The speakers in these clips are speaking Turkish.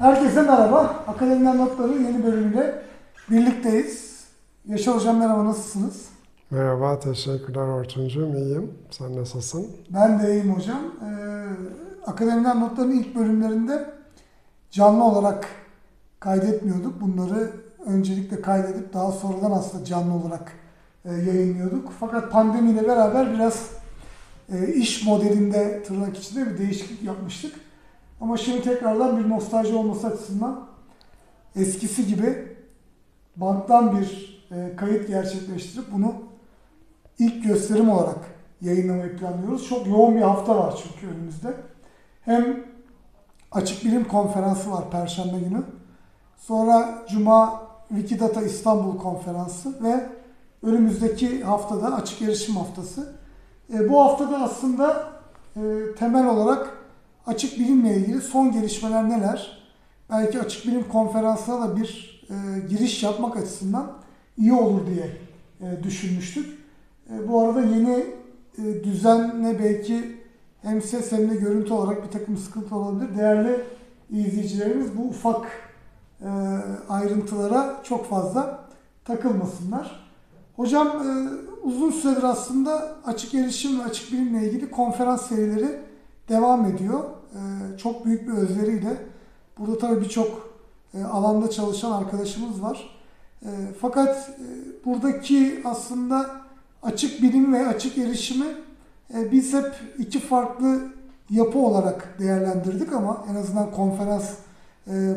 Herkese merhaba. Akademiden Notları yeni bölümüyle birlikteyiz. Yaşar Hocam merhaba, nasılsınız? Merhaba, teşekkürler Orçuncuğum. İyiyim. Sen nasılsın? Ben de iyiyim hocam. Ee, Akademiden Notların ilk bölümlerinde canlı olarak kaydetmiyorduk. Bunları öncelikle kaydedip daha sonradan aslında canlı olarak e, yayınlıyorduk. Fakat pandemiyle beraber biraz e, iş modelinde tırnak içinde bir değişiklik yapmıştık. Ama şimdi tekrardan bir nostalji olması açısından eskisi gibi banktan bir e, kayıt gerçekleştirip bunu ilk gösterim olarak yayınlamayı planlıyoruz. Çok yoğun bir hafta var çünkü önümüzde. Hem açık bilim konferansı var Perşembe günü. Sonra Cuma Wikidata İstanbul konferansı ve önümüzdeki haftada açık erişim haftası. E, bu haftada aslında e, temel olarak açık bilimle ilgili son gelişmeler neler? Belki açık bilim konferansına da bir e, giriş yapmak açısından iyi olur diye e, düşünmüştük. E, bu arada yeni e, düzenle belki hem ses hem de görüntü olarak bir takım sıkıntı olabilir. Değerli izleyicilerimiz bu ufak e, ayrıntılara çok fazla takılmasınlar. Hocam e, uzun süredir aslında açık erişim ve açık bilimle ilgili konferans serileri devam ediyor. E, çok büyük bir özveriyle. Burada tabii birçok e, alanda çalışan arkadaşımız var. E, fakat e, buradaki aslında açık bilim ve açık erişimi e, biz hep iki farklı yapı olarak değerlendirdik ama en azından konferans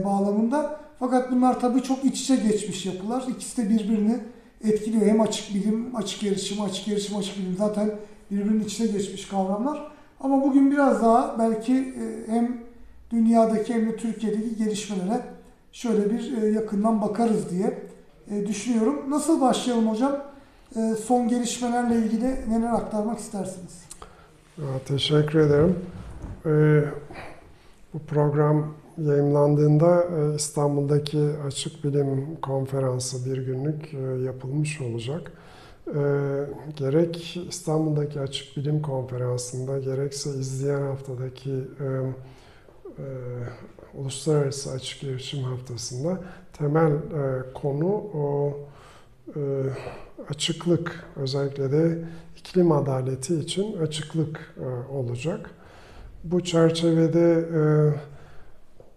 bağlamında. Fakat bunlar tabii çok iç içe geçmiş yapılar. İkisi de birbirini etkiliyor. Hem açık bilim, açık erişim, açık erişim, açık bilim zaten birbirinin içine geçmiş kavramlar. Ama bugün biraz daha belki e, hem dünyadaki hem de Türkiye'deki gelişmelere şöyle bir e, yakından bakarız diye e, düşünüyorum. Nasıl başlayalım hocam? Son gelişmelerle ilgili neler aktarmak istersiniz? Teşekkür ederim. Bu program yayınlandığında İstanbul'daki Açık Bilim Konferansı bir günlük yapılmış olacak. Gerek İstanbul'daki Açık Bilim Konferansı'nda gerekse izleyen haftadaki e, Uluslararası Açık Erişim Haftası'nda temel e, konu o e, açıklık, özellikle de iklim adaleti için açıklık e, olacak. Bu çerçevede e,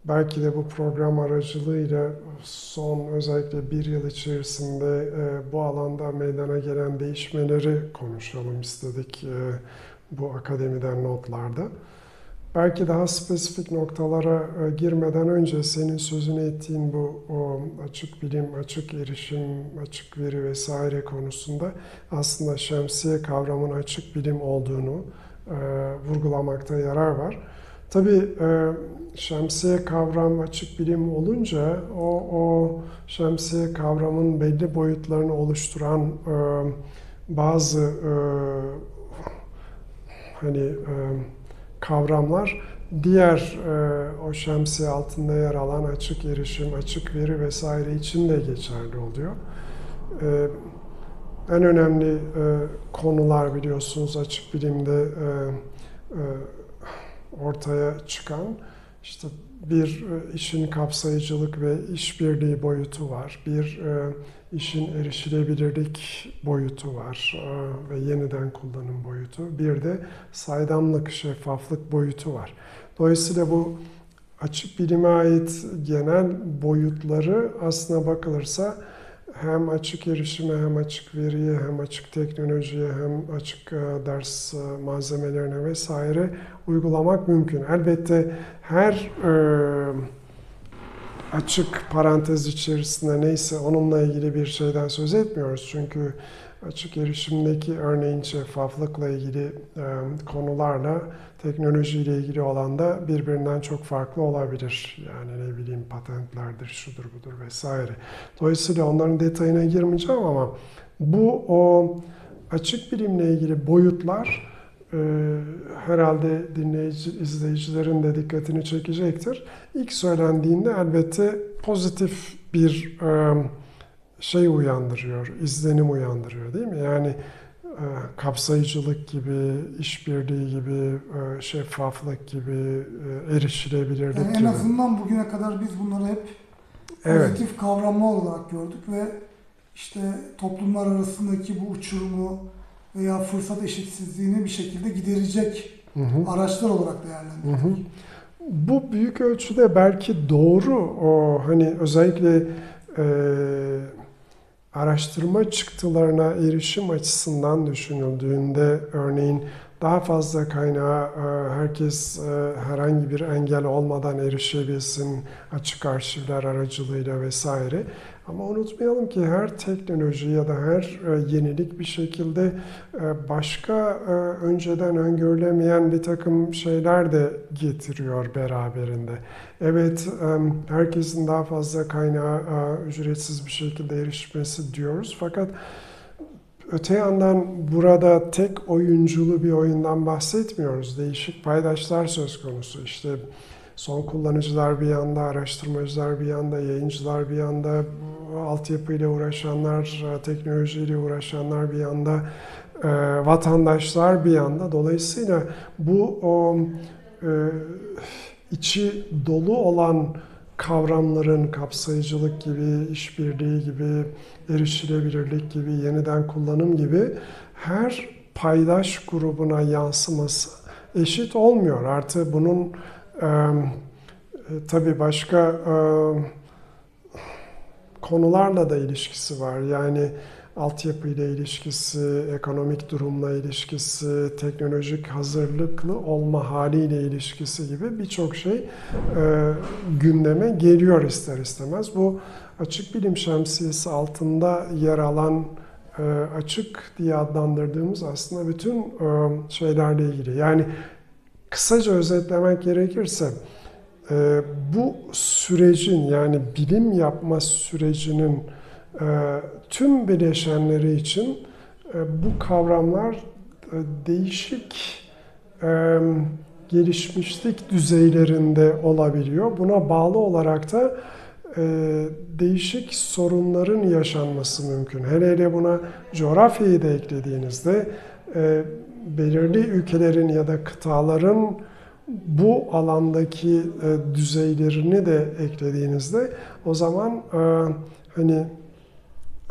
belki de bu program aracılığıyla son özellikle bir yıl içerisinde e, bu alanda meydana gelen değişmeleri konuşalım istedik e, bu akademiden notlarda. Belki daha spesifik noktalara e, girmeden önce senin sözünü ettiğin bu o açık bilim, açık erişim, açık veri vesaire konusunda aslında şemsiye kavramının açık bilim olduğunu e, vurgulamakta yarar var. Tabii e, şemsiye kavram açık bilim olunca o, o şemsiye kavramın belli boyutlarını oluşturan e, bazı e, hani kavramlar diğer o şemsiye altında yer alan açık erişim, açık veri vesaire için de geçerli oluyor. En önemli konular biliyorsunuz açık bilimde ortaya çıkan işte bir e, işin kapsayıcılık ve işbirliği boyutu var. Bir e, işin erişilebilirlik boyutu var e, ve yeniden kullanım boyutu. Bir de saydamlık, şeffaflık boyutu var. Dolayısıyla bu açık bilime ait genel boyutları aslına bakılırsa hem açık erişime, hem açık veriye, hem açık teknolojiye, hem açık ders malzemelerine vesaire uygulamak mümkün. Elbette her e, açık parantez içerisinde neyse onunla ilgili bir şeyden söz etmiyoruz. Çünkü açık erişimdeki örneğin şeffaflıkla ilgili e, konularla teknolojiyle ilgili olan da birbirinden çok farklı olabilir. Yani ne bileyim patentlerdir, şudur budur vesaire. Dolayısıyla onların detayına girmeyeceğim ama bu o açık bilimle ilgili boyutlar e, herhalde dinleyici, izleyicilerin de dikkatini çekecektir. İlk söylendiğinde elbette pozitif bir e, şey uyandırıyor, izlenim uyandırıyor değil mi? Yani kapsayıcılık gibi, işbirliği gibi, e, şeffaflık gibi, e, erişilebilirlik Yani en gibi. azından bugüne kadar biz bunları hep Evet. pozitif kavramlar olarak gördük ve işte toplumlar arasındaki bu uçurumu veya fırsat eşitsizliğini bir şekilde giderecek Hı hı. araçlar olarak Hı değerlendirdik. hı. Bu büyük ölçüde belki doğru. O hani özellikle e, araştırma çıktılarına erişim açısından düşünüldüğünde örneğin daha fazla kaynağa e, herkes e, herhangi bir engel olmadan erişebilsin açık arşivler aracılığıyla vesaire. Ama unutmayalım ki her teknoloji ya da her e, yenilik bir şekilde başka önceden öngörülemeyen bir takım şeyler de getiriyor beraberinde. Evet, herkesin daha fazla kaynağa ücretsiz bir şekilde erişmesi diyoruz fakat Öte yandan burada tek oyunculu bir oyundan bahsetmiyoruz. Değişik paydaşlar söz konusu. İşte son kullanıcılar bir yanda, araştırmacılar bir yanda, yayıncılar bir yanda, altyapıyla uğraşanlar, teknolojiyle uğraşanlar bir yanda, e, vatandaşlar bir yanda. Dolayısıyla bu o e, içi dolu olan kavramların kapsayıcılık gibi, işbirliği gibi, erişilebilirlik gibi, yeniden kullanım gibi her paydaş grubuna yansıması eşit olmuyor. Artı bunun e, tabii başka e, konularla da ilişkisi var. Yani altyapıyla ilişkisi, ekonomik durumla ilişkisi, teknolojik hazırlıklı olma haliyle ilişkisi gibi birçok şey e, gündeme geliyor ister istemez. Bu açık bilim şemsiyesi altında yer alan e, açık diye adlandırdığımız aslında bütün e, şeylerle ilgili. Yani kısaca özetlemek gerekirse e, bu sürecin yani bilim yapma sürecinin tüm bileşenleri için e, bu kavramlar e, değişik e, gelişmişlik düzeylerinde olabiliyor. Buna bağlı olarak da değişik sorunların yaşanması mümkün. Hele hele buna coğrafyayı da eklediğinizde belirli ülkelerin ya da kıtaların bu alandaki düzeylerini de eklediğinizde o zaman hani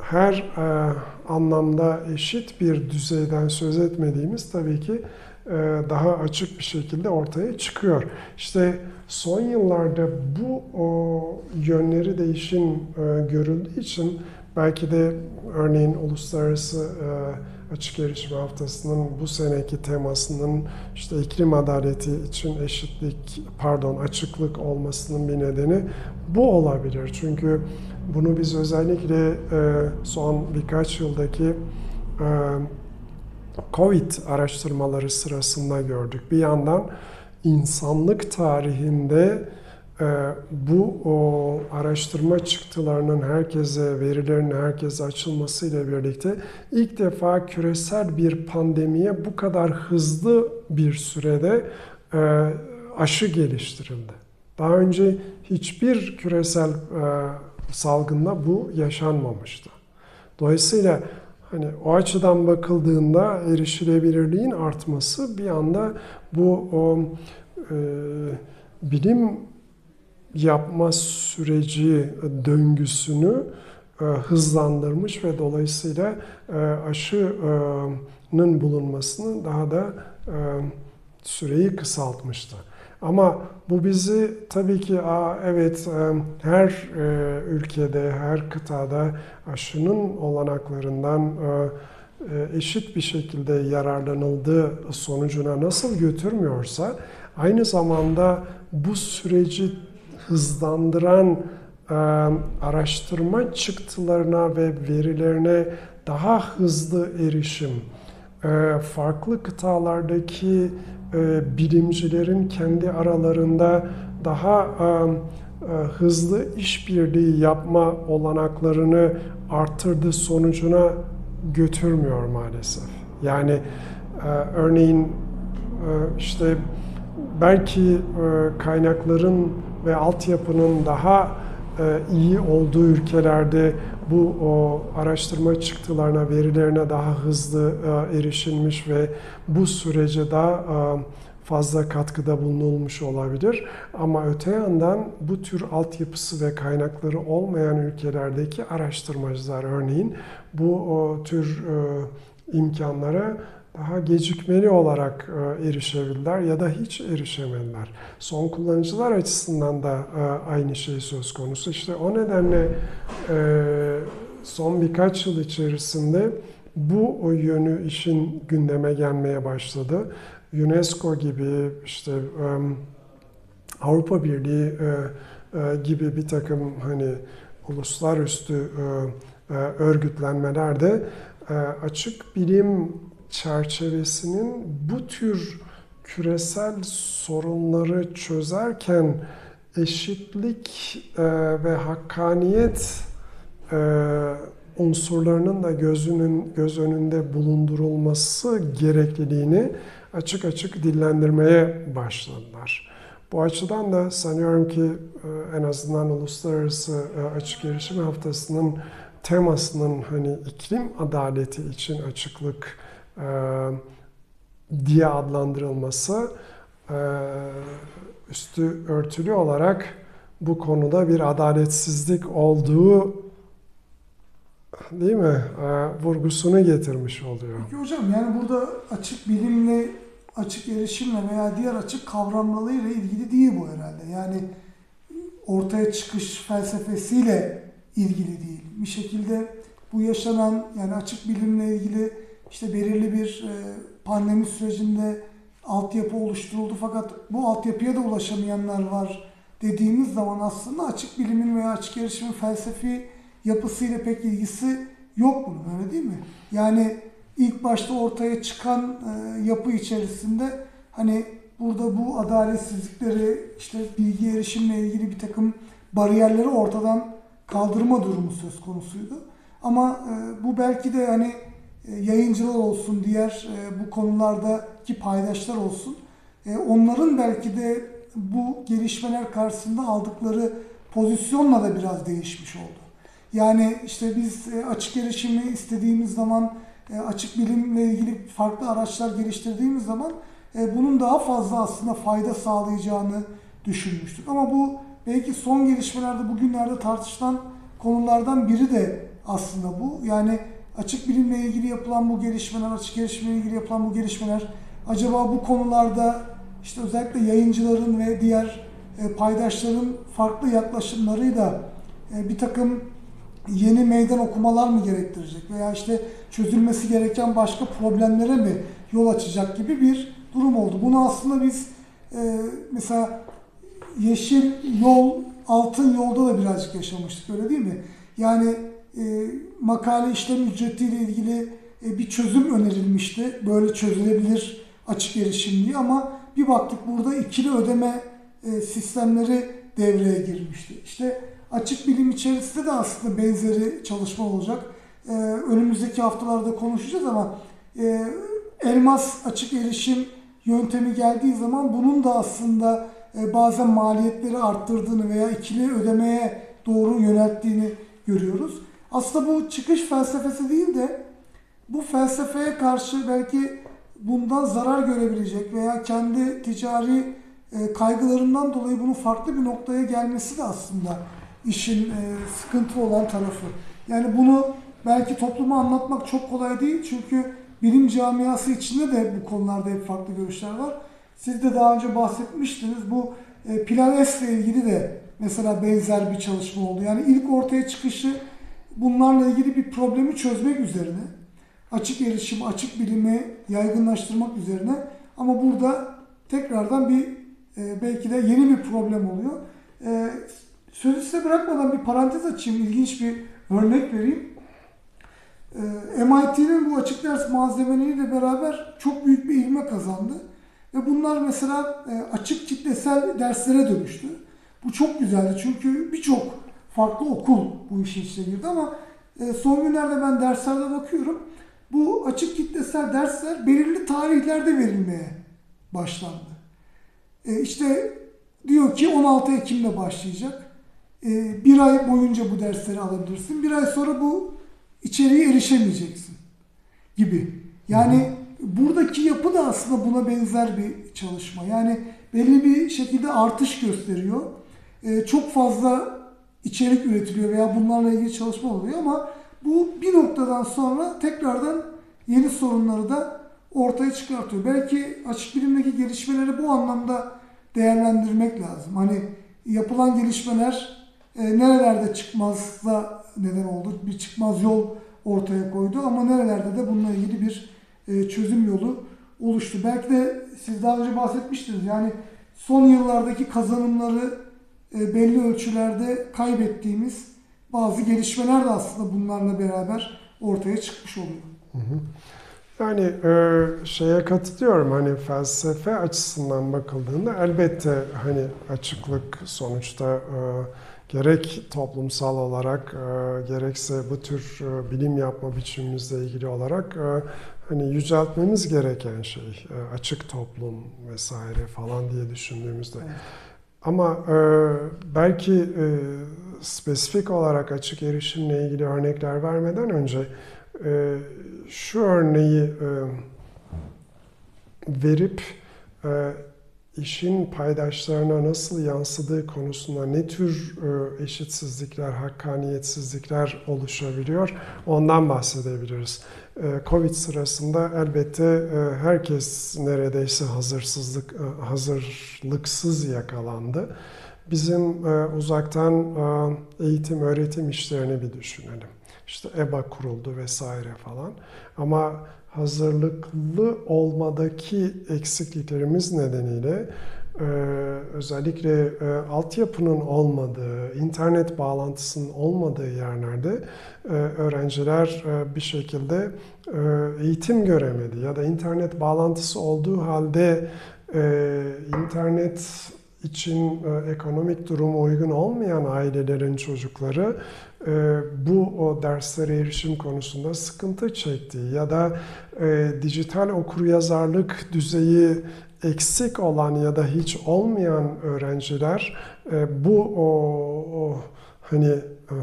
her e, anlamda eşit bir düzeyden söz etmediğimiz tabii ki e, daha açık bir şekilde ortaya çıkıyor. İşte son yıllarda bu o, yönleri değişim e, görüldüğü için belki de örneğin uluslararası e, açık erişim haftasının bu seneki temasının işte iklim adaleti için eşitlik pardon açıklık olmasının bir nedeni bu olabilir. Çünkü bunu biz özellikle e, son birkaç yıldaki e, Covid araştırmaları sırasında gördük. Bir yandan insanlık tarihinde e, bu o araştırma çıktılarının herkese, verilerin herkese açılmasıyla birlikte ilk defa küresel bir pandemiye bu kadar hızlı bir sürede aşı geliştirildi. Daha önce hiçbir küresel e, salgında bu yaşanmamıştı. Dolayısıyla hani o açıdan bakıldığında erişilebilirliğin artması bir anda bu o e, bilim yapma süreci döngüsünü e, hızlandırmış ve dolayısıyla e, aşının bulunmasını daha da e, süreyi kısaltmıştı. Ama bu bizi tabii ki Aa, evet her ülkede, her kıtada aşının olanaklarından eşit bir şekilde yararlanıldığı sonucuna nasıl götürmüyorsa aynı zamanda bu süreci hızlandıran araştırma çıktılarına ve verilerine daha hızlı erişim, farklı kıtalardaki bilimcilerin kendi aralarında daha hızlı işbirliği yapma olanaklarını arttırdığı sonucuna götürmüyor maalesef. Yani örneğin işte belki kaynakların ve altyapının daha e, iyi olduğu ülkelerde bu o araştırma çıktılarına, verilerine daha hızlı e, erişilmiş ve bu sürece daha e, fazla katkıda bulunulmuş olabilir. Ama öte yandan bu tür altyapısı ve kaynakları olmayan ülkelerdeki araştırmacılar örneğin bu o tür e, imkanlara daha gecikmeli olarak e, erişebilirler ya da hiç erişemediler. Son kullanıcılar açısından da e, aynı şey söz konusu. İşte o nedenle e, son birkaç yıl içerisinde bu o yönü işin gündeme gelmeye başladı. UNESCO gibi işte Avrupa Birliği gibi bir takım hani uluslararası e, e, örgütlenmeler de e, açık bilim çerçevesinin bu tür küresel sorunları çözerken eşitlik e, ve hakkaniyet e, unsurlarının da gözünün göz önünde bulundurulması gerekliliğini açık açık dillendirmeye başladılar. Bu açıdan da sanıyorum ki e, en azından Uluslararası e, Açık Erişim Haftası'nın temasının hani iklim adaleti için açıklık diye adlandırılması üstü örtülü olarak bu konuda bir adaletsizlik olduğu değil mi vurgusunu getirmiş oluyor. Peki hocam yani burada açık bilimle açık erişimle veya diğer açık kavramlarıyla ilgili değil bu herhalde. Yani ortaya çıkış felsefesiyle ilgili değil. Bir şekilde bu yaşanan yani açık bilimle ilgili işte belirli bir pandemi sürecinde altyapı oluşturuldu fakat bu altyapıya da ulaşamayanlar var dediğimiz zaman aslında açık bilimin veya açık erişimin felsefi yapısıyla pek ilgisi yok bunun öyle değil mi? Yani ilk başta ortaya çıkan yapı içerisinde hani burada bu adaletsizlikleri işte bilgi erişimle ilgili bir takım bariyerleri ortadan kaldırma durumu söz konusuydu. Ama bu belki de hani yayıncılar olsun, diğer bu konulardaki paydaşlar olsun. Onların belki de bu gelişmeler karşısında aldıkları pozisyonla da biraz değişmiş oldu. Yani işte biz açık erişimi istediğimiz zaman, açık bilimle ilgili farklı araçlar geliştirdiğimiz zaman bunun daha fazla aslında fayda sağlayacağını düşünmüştük. Ama bu belki son gelişmelerde bugünlerde tartışılan konulardan biri de aslında bu. Yani açık bilimle ilgili yapılan bu gelişmeler, açık erişimle ilgili yapılan bu gelişmeler acaba bu konularda işte özellikle yayıncıların ve diğer paydaşların farklı yaklaşımlarıyla bir takım yeni meydan okumalar mı gerektirecek veya işte çözülmesi gereken başka problemlere mi yol açacak gibi bir durum oldu. Bunu aslında biz mesela yeşil yol, altın yolda da birazcık yaşamıştık öyle değil mi? Yani e, makale işlem ücretiyle ilgili e, bir çözüm önerilmişti. Böyle çözülebilir açık erişim diye ama bir baktık burada ikili ödeme e, sistemleri devreye girmişti. İşte açık bilim içerisinde de aslında benzeri çalışma olacak. E, önümüzdeki haftalarda konuşacağız ama e, elmas açık erişim yöntemi geldiği zaman bunun da aslında e, bazen maliyetleri arttırdığını veya ikili ödemeye doğru yönelttiğini görüyoruz. Aslında bu çıkış felsefesi değil de bu felsefeye karşı belki bundan zarar görebilecek veya kendi ticari kaygılarından dolayı bunun farklı bir noktaya gelmesi de aslında işin sıkıntı olan tarafı. Yani bunu belki topluma anlatmak çok kolay değil çünkü bilim camiası içinde de bu konularda hep farklı görüşler var. Siz de daha önce bahsetmiştiniz. Bu Plan S ile ilgili de mesela benzer bir çalışma oldu. Yani ilk ortaya çıkışı bunlarla ilgili bir problemi çözmek üzerine, açık erişim, açık bilimi yaygınlaştırmak üzerine ama burada tekrardan bir e, belki de yeni bir problem oluyor. E, sözü size bırakmadan bir parantez açayım, ilginç bir örnek vereyim. E, MIT'nin bu açık ders malzemeleriyle beraber çok büyük bir ilme kazandı. Ve bunlar mesela e, açık kitlesel derslere dönüştü. Bu çok güzeldi çünkü birçok farklı okul bu işin içine girdi ama e, son günlerde ben derslerde bakıyorum. Bu açık kitlesel dersler belirli tarihlerde verilmeye başlandı. E, işte diyor ki 16 Ekim'de başlayacak. e, bir ay boyunca bu dersleri alabilirsin. Bir ay sonra bu içeriğe erişemeyeceksin gibi. Yani buradaki yapı da aslında buna benzer bir çalışma. Yani belli bir şekilde artış gösteriyor. E, çok fazla içerik üretiliyor veya bunlarla ilgili çalışma oluyor ama bu bir noktadan sonra tekrardan yeni sorunları da ortaya çıkartıyor. Belki açık bilimdeki gelişmeleri bu anlamda değerlendirmek lazım. Hani yapılan gelişmeler e, nerelerde çıkmazla neden oldu, bir çıkmaz yol ortaya koydu ama nerelerde de bununla ilgili bir e, çözüm yolu oluştu. Belki de siz daha önce bahsetmiştiniz yani son yıllardaki kazanımları belli ölçülerde kaybettiğimiz bazı gelişmeler de aslında bunlarla beraber ortaya çıkmış oluyor. Hı hı. Yani e, şeye katılıyorum hani felsefe açısından bakıldığında elbette hani açıklık sonuçta e, gerek toplumsal olarak e, gerekse bu tür e, bilim yapma biçimimizle ilgili olarak e, hani yüceltmemiz gereken şey e, açık toplum vesaire falan diye düşündüğümüzde. Evet. Ama e, belki e, spesifik olarak açık erişimle ilgili örnekler vermeden önce e, şu örneği e, verip e, işin paydaşlarına nasıl yansıdığı konusunda ne tür e, eşitsizlikler, hakkaniyetsizlikler oluşabiliyor ondan bahsedebiliriz. E, Covid sırasında elbette e, herkes neredeyse hazırsızlık, e, hazırlıksız yakalandı. Bizim e, uzaktan eğitim, öğretim işlerini bir düşünelim. İşte EBA kuruldu vesaire falan. Ama hazırlıklı olmadaki eksikliklerimiz nedeniyle e, özellikle e, altyapının olmadığı, internet bağlantısının olmadığı yerlerde e, öğrenciler e, bir şekilde e, eğitim göremedi ya da internet bağlantısı olduğu halde internet için ekonomik durumu uygun olmayan ailelerin çocukları bu o derslere erişim konusunda sıkıntı çekti ya da e, dijital okuryazarlık düzeyi eksik olan ya da hiç olmayan öğrenciler e, bu o, o hani e,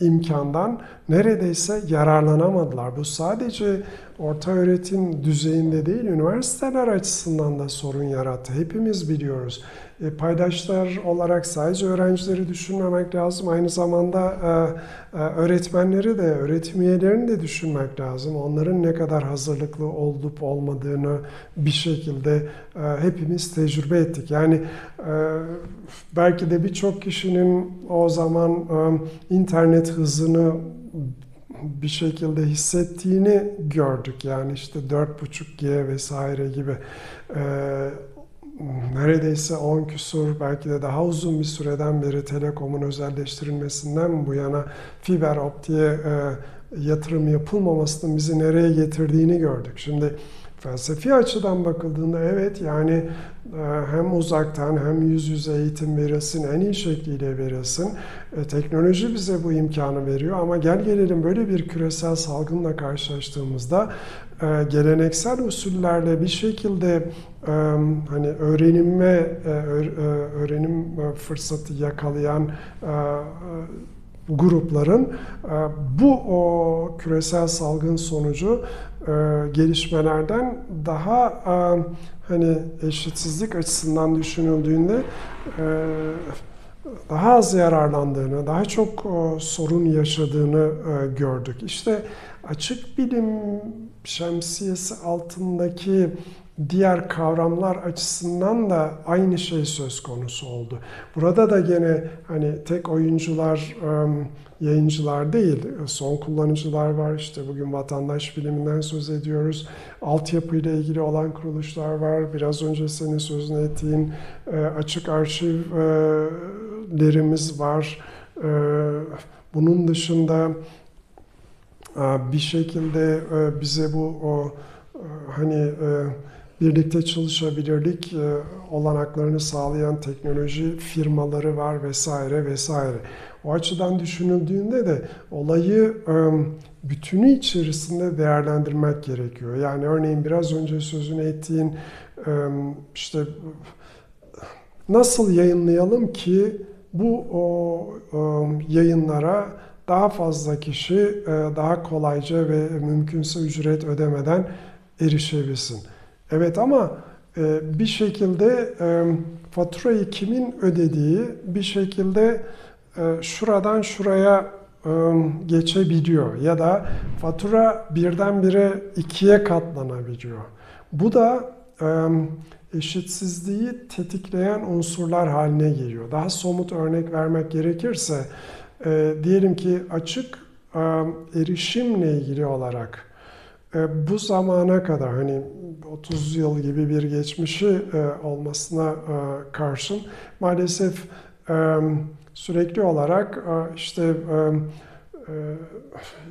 imkandan neredeyse yararlanamadılar. Bu sadece orta öğretim düzeyinde değil, üniversiteler açısından da sorun yarattı. Hepimiz biliyoruz. E, paydaşlar olarak sadece öğrencileri düşünmemek lazım. Aynı zamanda e, e, öğretmenleri de, öğretim üyelerini de düşünmek lazım. Onların ne kadar hazırlıklı olup olmadığını bir şekilde hepimiz tecrübe ettik. Yani belki de birçok kişinin o zaman internet hızını bir şekilde hissettiğini gördük. Yani işte 4.5G vesaire gibi neredeyse 10 küsur belki de daha uzun bir süreden beri telekomun özelleştirilmesinden bu yana fiber optiğe e, yatırım yapılmamasının bizi nereye getirdiğini gördük. Şimdi felsefi açıdan bakıldığında evet yani e, hem uzaktan hem yüz yüze eğitim verilsin, en iyi şekliyle verilsin. E, teknoloji bize bu imkanı veriyor ama gel gelelim böyle bir küresel salgınla karşılaştığımızda e, geleneksel usullerle bir şekilde hani öğrenime öğrenim fırsatı yakalayan grupların bu o küresel salgın sonucu gelişmelerden daha hani eşitsizlik açısından düşünüldüğünde daha az yararlandığını, daha çok sorun yaşadığını gördük. İşte açık bilim şemsiyesi altındaki diğer kavramlar açısından da aynı şey söz konusu oldu. Burada da gene hani tek oyuncular, yayıncılar değil, son kullanıcılar var. İşte bugün vatandaş biliminden söz ediyoruz. Altyapı ile ilgili olan kuruluşlar var. Biraz önce senin sözünü ettiğin açık arşivlerimiz var. Bunun dışında bir şekilde bize bu o hani birlikte çalışabilirlik e, olanaklarını sağlayan teknoloji firmaları var vesaire vesaire. O açıdan düşünüldüğünde de olayı e, bütünü içerisinde değerlendirmek gerekiyor. Yani örneğin biraz önce sözünü ettiğin e, işte nasıl yayınlayalım ki bu o, e, yayınlara daha fazla kişi e, daha kolayca ve mümkünse ücret ödemeden erişebilsin. Evet ama e, bir şekilde e, faturayı kimin ödediği bir şekilde şuradan şuraya geçebiliyor ya da fatura birdenbire ikiye katlanabiliyor. Bu da eşitsizliği tetikleyen unsurlar haline geliyor. Daha somut örnek vermek gerekirse e, diyelim ki açık e, erişimle ilgili olarak e, bu zamana kadar hani 30 yıl gibi bir geçmişi e, olmasına e, karşın maalesef e, sürekli olarak e, işte e, e,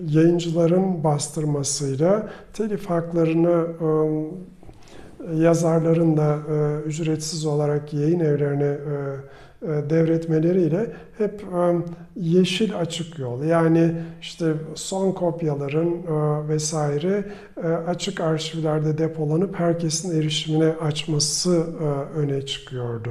yayıncıların bastırmasıyla telif haklarını e, yazarların da e, ücretsiz olarak yayın evlerine e, devretmeleriyle hep e, yeşil açık yol yani işte son kopyaların e, vesaire açık arşivlerde depolanıp herkesin erişimine açması öne çıkıyordu.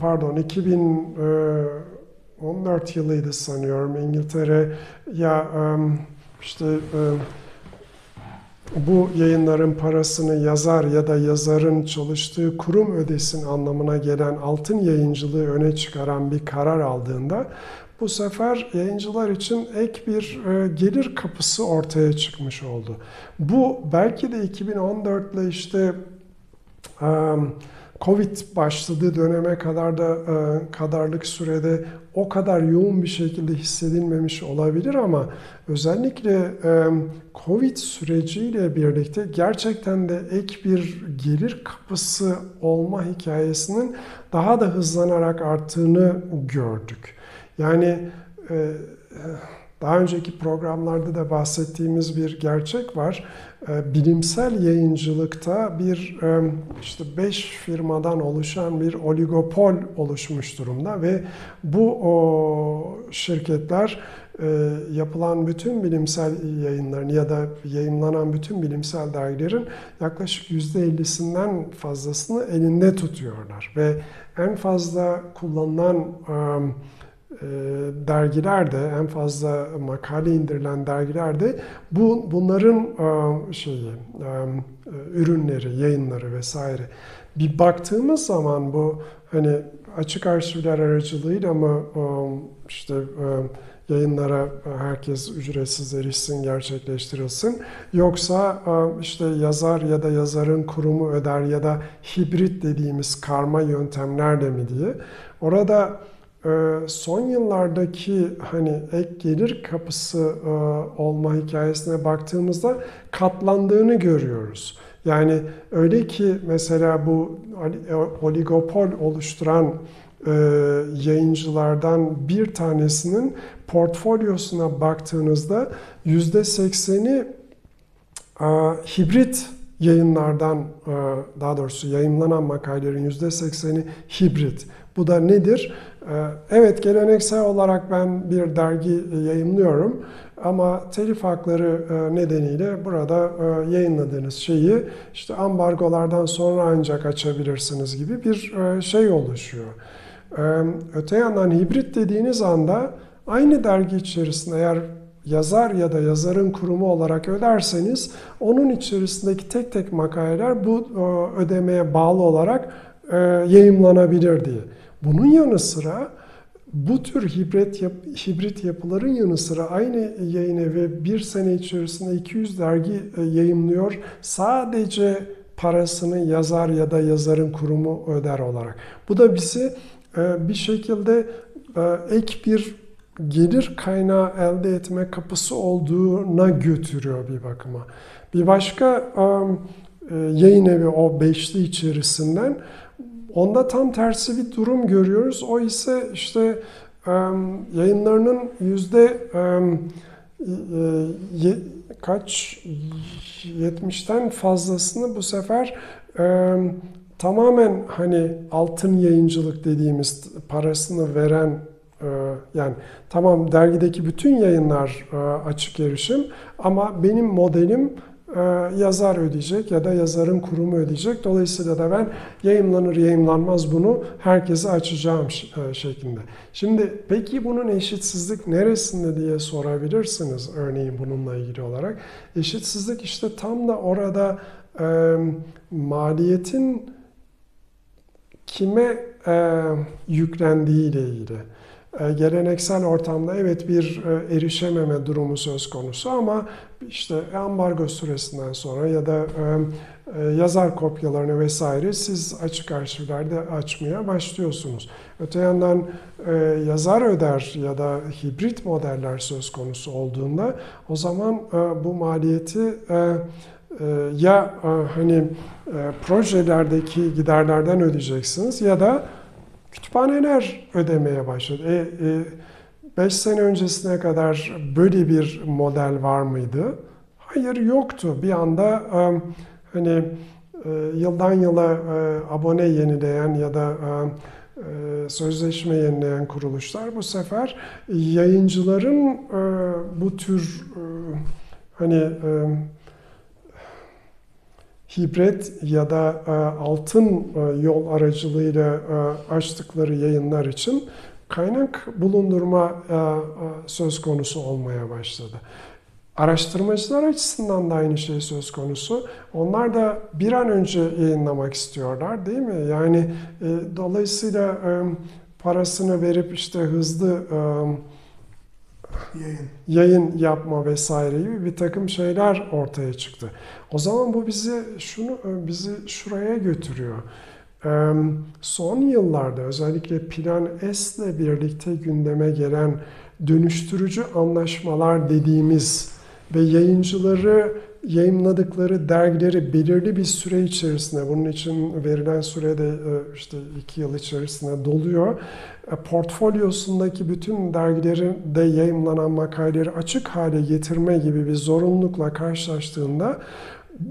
Pardon 2014 yılıydı sanıyorum İngiltere ya işte bu yayınların parasını yazar ya da yazarın çalıştığı kurum ödesin anlamına gelen altın yayıncılığı öne çıkaran bir karar aldığında bu sefer yayıncılar için ek bir e, gelir kapısı ortaya çıkmış oldu. Bu belki de 2014 ile işte Covid başladığı döneme kadar da e, kadarlık sürede o kadar yoğun bir şekilde hissedilmemiş olabilir ama özellikle e, Covid süreciyle birlikte gerçekten de ek bir gelir kapısı olma hikayesinin daha da hızlanarak arttığını gördük. Yani e, daha önceki programlarda da bahsettiğimiz bir gerçek var. Ee, bilimsel yayıncılıkta bir işte beş firmadan oluşan bir oligopol oluşmuş durumda ve bu o şirketler e, yapılan bütün bilimsel yayınların ya da yayınlanan bütün bilimsel dergilerin yaklaşık %50'sinden fazlasını elinde tutuyorlar ve en fazla kullanılan dergilerde en fazla makale indirilen dergilerde bu bunların e, şeyi e, ürünleri, yayınları vesaire bir baktığımız zaman bu hani açık arşivler aracılığıyla mı işte yayınlara herkes ücretsiz erişsin, gerçekleştirilsin. Yoksa işte yazar ya da yazarın kurumu öder ya da hibrit dediğimiz karma yöntemlerle mi diye. Orada son yıllardaki hani ek gelir kapısı e, olma hikayesine baktığımızda katlandığını görüyoruz. Yani öyle ki mesela bu e, oligopol oluşturan e, yayıncılardan bir tanesinin portfolyosuna baktığınızda yüzde sekseni hibrit yayınlardan daha doğrusu yayınlanan makalelerin yüzde sekseni hibrit. Bu da nedir? Ee, evet geleneksel olarak ben bir dergi yayınlıyorum ama telif hakları e, nedeniyle burada e, yayınladığınız şeyi işte ambargolardan sonra ancak açabilirsiniz gibi bir e, şey oluşuyor. Öte yandan hibrit dediğiniz anda aynı dergi içerisinde eğer yazar ya da yazarın kurumu olarak öderseniz onun içerisindeki tek tek makaleler bu ödemeye bağlı olarak yayımlanabilir diye. Bunun yanı sıra bu tür hibrit, yap, hibrit yapıların yanı sıra aynı yayın evi bir sene içerisinde 200 dergi e, yayımlıyor. Sadece parasını yazar ya da yazarın kurumu öder olarak. Bu da bizi e, bir şekilde e, ek bir gelir kaynağı elde etme kapısı olduğuna götürüyor bir bakıma. Bir başka yayın evi o beşli içerisinden Onda tam tersi bir durum görüyoruz. O ise işte yayınlarının yüzde e, kaç 70'ten fazlasını bu sefer tamamen hani altın yayıncılık dediğimiz parasını veren yani tamam dergideki bütün yayınlar açık erişim ama benim modelim e, yazar ödeyecek ya da yazarın kurumu ödeyecek. Dolayısıyla da ben yayımlanır yayımlanmaz bunu herkese açacağım e, şeklinde. Şimdi peki bunun eşitsizlik neresinde diye sorabilirsiniz örneğin bununla ilgili olarak. Eşitsizlik işte tam da orada e, maliyetin kime e, yüklendiği ile ilgili. E, geleneksel ortamda evet bir e, erişememe durumu söz konusu ama işte ambargo süresinden sonra ya da e, yazar kopyalarını vesaire siz açık arşivlerde açmaya başlıyorsunuz. Öte yandan yazar öder ya da hibrit modeller söz konusu olduğunda o zaman bu maliyeti ya hani projelerdeki giderlerden ödeyeceksiniz ya da kütüphaneler ödemeye başladı. 5 sene öncesine kadar böyle bir model var mıydı? Hayır yoktu. Bir anda e, hani e, yıldan yıla e, abone yenileyen ya da e, e, sözleşme yenileyen kuruluşlar bu sefer yayıncıların e, bu tür e, hani e, hibrit ya da e, altın e, yol aracılığıyla e, açtıkları yayınlar için kaynak bulundurma söz konusu olmaya başladı. Araştırmacılar açısından da aynı şey söz konusu. Onlar da bir an önce yayınlamak istiyorlar değil mi? Yani e, dolayısıyla e, parasını verip işte hızlı e, Yayın. yayın yapma vesaire gibi bir takım şeyler ortaya çıktı. O zaman bu bizi şunu bizi şuraya götürüyor. Ee, Son yıllarda özellikle Plan S ile birlikte gündeme gelen dönüştürücü anlaşmalar dediğimiz ve yayıncıları yayınladıkları dergileri belirli bir süre içerisinde, bunun için verilen sürede işte iki yıl içerisinde doluyor. E, Portfolyosundaki bütün dergilerin de yayınlanan makaleleri açık hale getirme gibi bir zorunlulukla karşılaştığında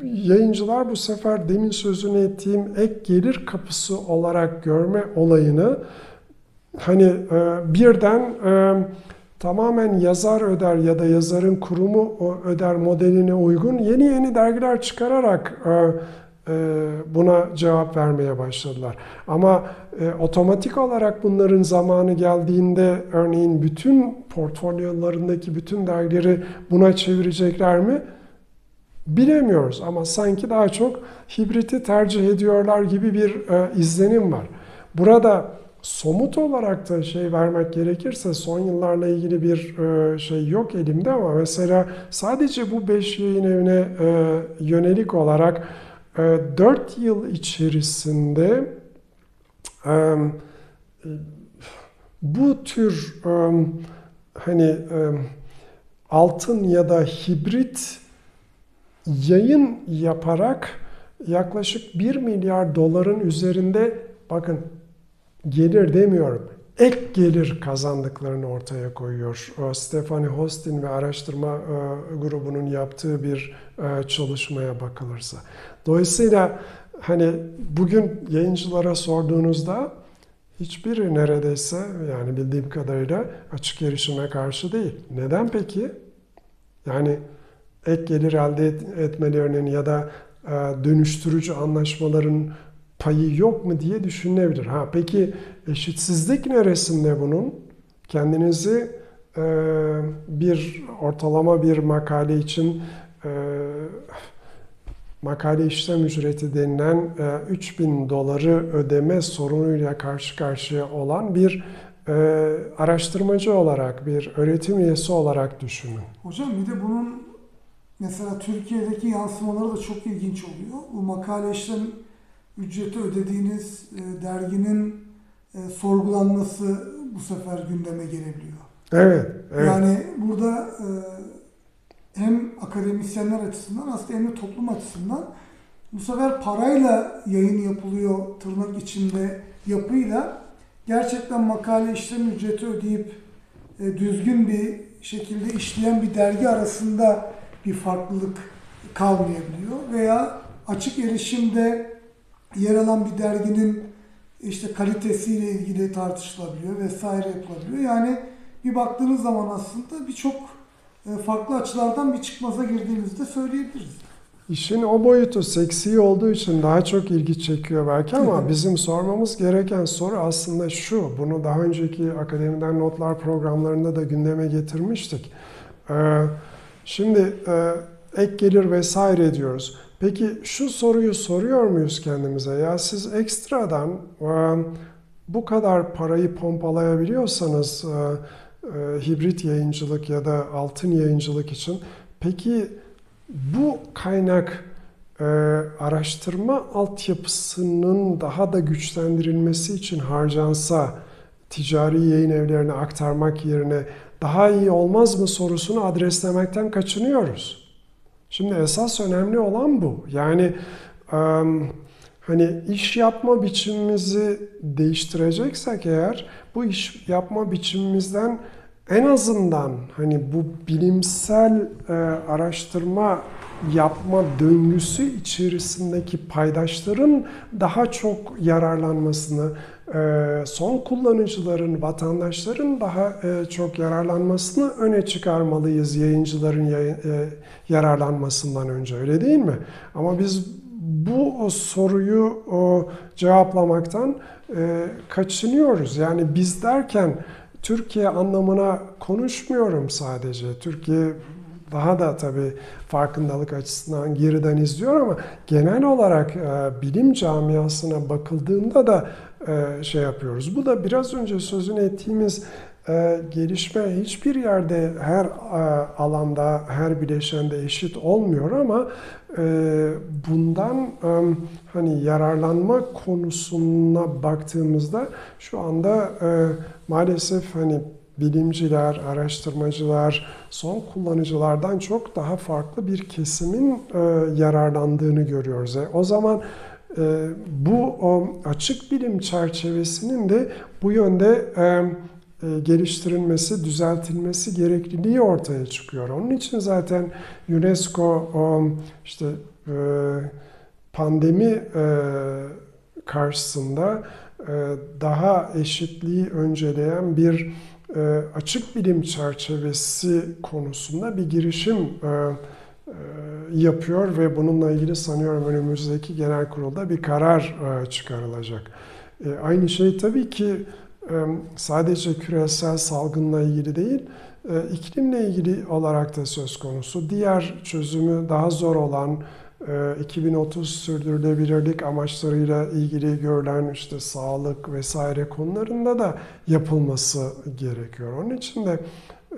yayıncılar bu sefer demin sözünü ettiğim ek gelir kapısı olarak görme olayını hani e, birden e, tamamen yazar öder ya da yazarın kurumu öder modeline uygun yeni yeni dergiler çıkararak buna cevap vermeye başladılar. Ama otomatik olarak bunların zamanı geldiğinde örneğin bütün portfolyolarındaki bütün dergileri buna çevirecekler mi? Bilemiyoruz ama sanki daha çok hibriti tercih ediyorlar gibi bir izlenim var. Burada somut olarak da şey vermek gerekirse son yıllarla ilgili bir şey yok elimde ama mesela sadece bu 5 yayın evine yönelik olarak 4 yıl içerisinde bu tür hani altın ya da hibrit yayın yaparak yaklaşık 1 milyar doların üzerinde bakın gelir demiyorum. Ek gelir kazandıklarını ortaya koyuyor. Stephanie Hostin ve araştırma grubunun yaptığı bir çalışmaya bakılırsa. Dolayısıyla hani bugün yayıncılara sorduğunuzda hiçbiri neredeyse yani bildiğim kadarıyla açık erişime karşı değil. Neden peki? Yani ek gelir elde etmelerinin ya da dönüştürücü anlaşmaların payı yok mu diye düşünülebilir. Ha peki eşitsizlik neresinde bunun? Kendinizi e, bir ortalama bir makale için e, makale işlem ücreti denilen e, 3000 doları ödeme sorunuyla karşı karşıya olan bir e, araştırmacı olarak, bir öğretim üyesi olarak düşünün. Hocam bir de bunun mesela Türkiye'deki yansımaları da çok ilginç oluyor. Bu makale işlem ücreti ödediğiniz e, derginin e, sorgulanması bu sefer gündeme gelebiliyor. Evet, evet. Yani burada e, hem akademisyenler açısından aslında hem de toplum açısından bu sefer parayla yayın yapılıyor tırnak içinde yapıyla gerçekten makale işlem ücreti ödeyip e, düzgün bir şekilde işleyen bir dergi arasında bir farklılık kalmayabiliyor veya açık erişimde yer alan bir derginin işte kalitesiyle ilgili tartışılabiliyor vesaire yapılabiliyor. Yani bir baktığınız zaman aslında birçok farklı açılardan bir çıkmaza girdiğimizde söyleyebiliriz. işin o boyutu seksi olduğu için daha çok ilgi çekiyor belki ama bizim sormamız gereken soru aslında şu. Bunu daha önceki akademiden notlar programlarında da gündeme getirmiştik. Ee, şimdi e, ek gelir vesaire diyoruz. Peki şu soruyu soruyor muyuz kendimize? Ya siz ekstradan e, bu kadar parayı pompalayabiliyorsanız e, e, hibrit yayıncılık ya da altın yayıncılık için peki bu kaynak e, araştırma altyapısının daha da güçlendirilmesi için harcansa ticari yayın evlerine aktarmak yerine daha iyi olmaz mı sorusunu adreslemekten kaçınıyoruz. Şimdi esas önemli olan bu. Yani hani iş yapma biçimimizi değiştireceksek eğer bu iş yapma biçimimizden en azından hani bu bilimsel e, araştırma yapma döngüsü içerisindeki paydaşların daha çok yararlanmasını, e, son kullanıcıların, vatandaşların daha e, çok yararlanmasını öne çıkarmalıyız yayıncıların yayın, e, yararlanmasından önce öyle değil mi? Ama biz bu soruyu cevaplamaktan e, kaçınıyoruz. Yani biz derken Türkiye anlamına konuşmuyorum sadece. Türkiye daha da tabii farkındalık açısından geriden izliyor ama genel olarak e, bilim camiasına bakıldığında da e, şey yapıyoruz. Bu da biraz önce sözünü ettiğimiz e, gelişme hiçbir yerde her e, alanda, her bileşende eşit olmuyor ama e, bundan e, hani yararlanma konusuna baktığımızda şu anda maalesef hani bilimciler, araştırmacılar, son kullanıcılardan çok daha farklı bir kesimin yararlandığını görüyoruz. O zaman bu açık bilim çerçevesinin de bu yönde geliştirilmesi, düzeltilmesi gerekliliği ortaya çıkıyor. Onun için zaten UNESCO işte e, pandemi e, karşısında e, daha eşitliği önceleyen bir e, açık bilim çerçevesi konusunda bir girişim e, e, yapıyor ve bununla ilgili sanıyorum önümüzdeki genel kurulda bir karar çıkarılacak. Aynı şey tabii ki sadece küresel salgınla ilgili değil, iklimle ilgili olarak da söz konusu. Diğer çözümü daha zor olan 2030 ee, sürdürülebilirlik amaçlarıyla ilgili görülen işte sağlık vesaire konularında da yapılması gerekiyor. Onun için de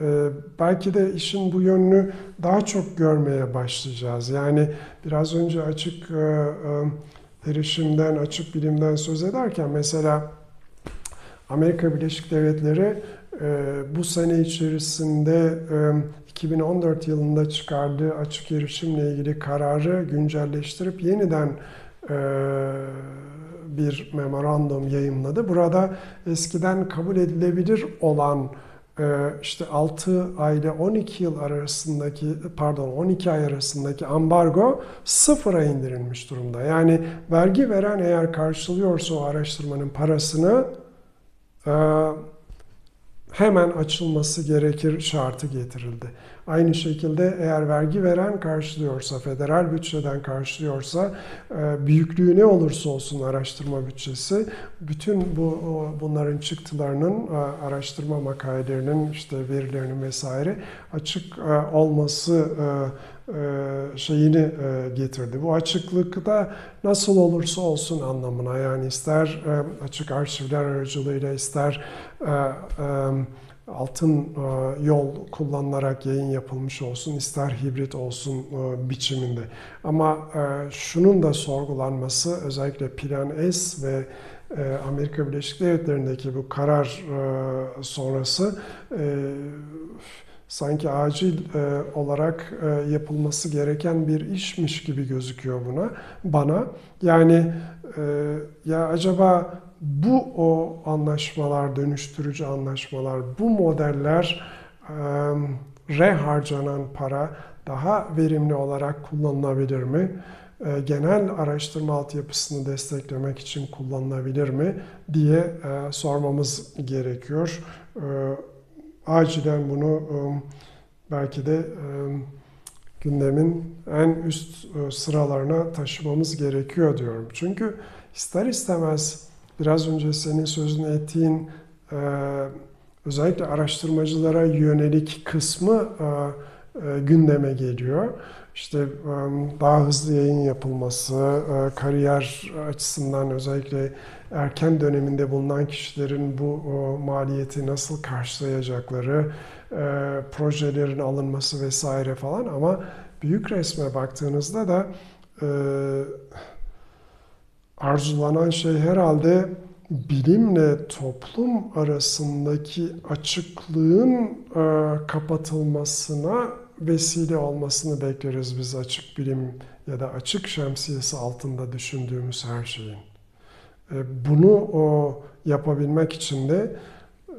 e, belki de işin bu yönünü daha çok görmeye başlayacağız. Yani biraz önce açık e, e, erişimden, açık bilimden söz ederken mesela Amerika Birleşik Devletleri bu sene içerisinde 2014 yılında çıkardığı açık erişimle ilgili kararı güncelleştirip yeniden e, bir memorandum yayımladı. Burada eskiden kabul edilebilir olan e, işte 6 ay ile 12 yıl arasındaki pardon 12 ay arasındaki ambargo sıfıra indirilmiş durumda. Yani vergi veren eğer karşılıyorsa o araştırmanın parasını e, hemen açılması gerekir şartı getirildi. Aynı şekilde eğer vergi veren karşılıyorsa, federal bütçeden karşılıyorsa, e, büyüklüğü ne olursa olsun araştırma bütçesi, bütün bu bunların çıktılarının, e, araştırma makalelerinin, işte verilerinin vesaire açık e, olması şeyini getirdi. Bu açıklıkta nasıl olursa olsun anlamına yani ister açık arşivler aracılığıyla ister altın e, yol kullanılarak yayın yapılmış olsun, ister hibrit olsun e, biçiminde. Ama e, şunun da sorgulanması özellikle Plan S ve Amerika Birleşik Devletleri'ndeki bu karar sonrası sanki acil olarak yapılması gereken bir işmiş gibi gözüküyor buna bana. Yani ya acaba bu o anlaşmalar, dönüştürücü anlaşmalar, bu modeller re harcanan para daha verimli olarak kullanılabilir mi? Genel araştırma altyapısını desteklemek için kullanılabilir mi diye sormamız gerekiyor. Acilen bunu belki de gündemin en üst sıralarına taşımamız gerekiyor diyorum. Çünkü ister istemez biraz önce senin sözünü ettiğin e, özellikle araştırmacılara yönelik kısmı e, gündeme geliyor. İşte daha hızlı yayın yapılması, kariyer açısından özellikle erken döneminde bulunan kişilerin bu maliyeti nasıl karşılayacakları, projelerin alınması vesaire falan ama büyük resme baktığınızda da arzulanan şey herhalde bilimle toplum arasındaki açıklığın kapatılmasına vesile olmasını bekleriz biz açık bilim ya da açık şemsiyesi altında düşündüğümüz her şeyin. E, bunu o yapabilmek için de e,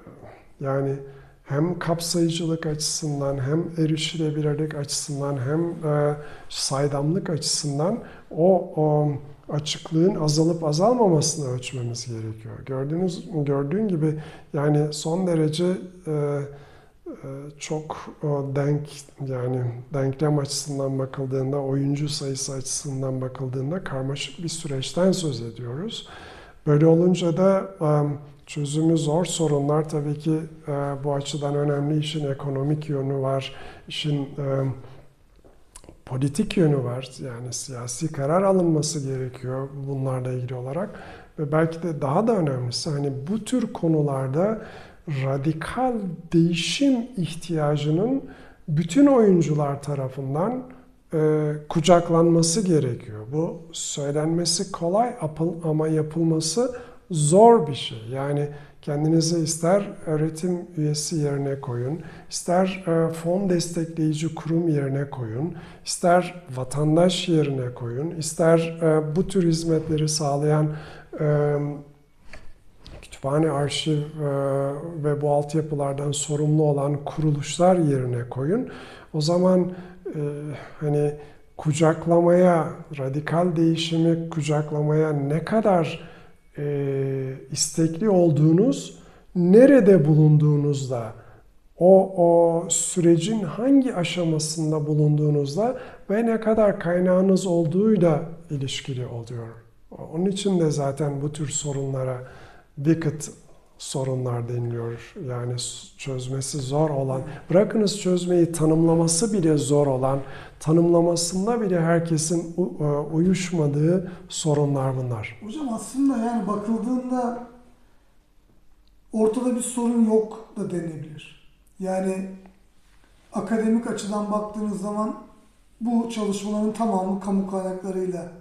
yani hem kapsayıcılık açısından hem erişilebilirlik açısından hem e, saydamlık açısından o, o açıklığın azalıp azalmamasını ölçmemiz gerekiyor. Gördüğünüz gördüğün gibi yani son derece e, ee, çok denk yani denklem açısından bakıldığında, oyuncu sayısı açısından bakıldığında karmaşık bir süreçten söz ediyoruz. Böyle olunca da çözümü zor sorunlar tabii ki e, bu açıdan önemli. İşin ekonomik yönü var, işin politik yönü var. Yani siyasi karar alınması gerekiyor bunlarla ilgili olarak. Ve belki de daha da önemlisi hani bu tür konularda radikal değişim ihtiyacının bütün oyuncular tarafından e, kucaklanması gerekiyor. Bu söylenmesi kolay ama yapılması zor bir şey. Yani kendinizi ister öğretim üyesi yerine koyun, ister e, fon destekleyici kurum yerine koyun, ister vatandaş yerine koyun, ister e, bu tür hizmetleri sağlayan e, kütüphane, arşiv ve bu altyapılardan sorumlu olan kuruluşlar yerine koyun. O zaman hani kucaklamaya, radikal değişimi kucaklamaya ne kadar e, istekli olduğunuz, nerede bulunduğunuzda, o, o sürecin hangi aşamasında bulunduğunuzda ve ne kadar kaynağınız olduğuyla ilişkili oluyor. Onun için de zaten bu tür sorunlara wicked sorunlar deniliyor. Yani çözmesi zor olan, bırakınız çözmeyi tanımlaması bile zor olan, tanımlamasında bile herkesin e, uyuşmadığı sorunlar bunlar. Hocam aslında yani bakıldığında ortada bir sorun yok da denebilir. Yani akademik açıdan baktığınız zaman bu çalışmaların tamamı kamu kaynaklarıyla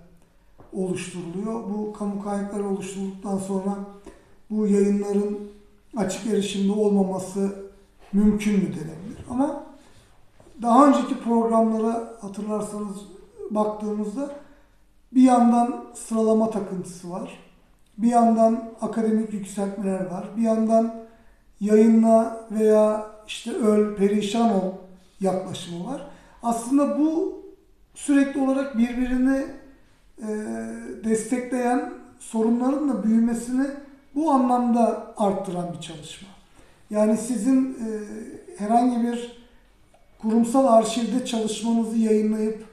oluşturuluyor. Bu kamu kaynakları oluşturulduktan sonra bu yayınların açık erişimde olmaması mümkün mü denebilir. Ama daha önceki programlara hatırlarsanız baktığımızda bir yandan sıralama takıntısı var. Bir yandan akademik yükseltmeler var. Bir yandan yayınla veya işte öl, perişan ol yaklaşımı var. Aslında bu sürekli olarak birbirini destekleyen sorunların da büyümesini bu anlamda arttıran bir çalışma. Yani sizin e, herhangi bir kurumsal arşivde çalışmanızı yayınlayıp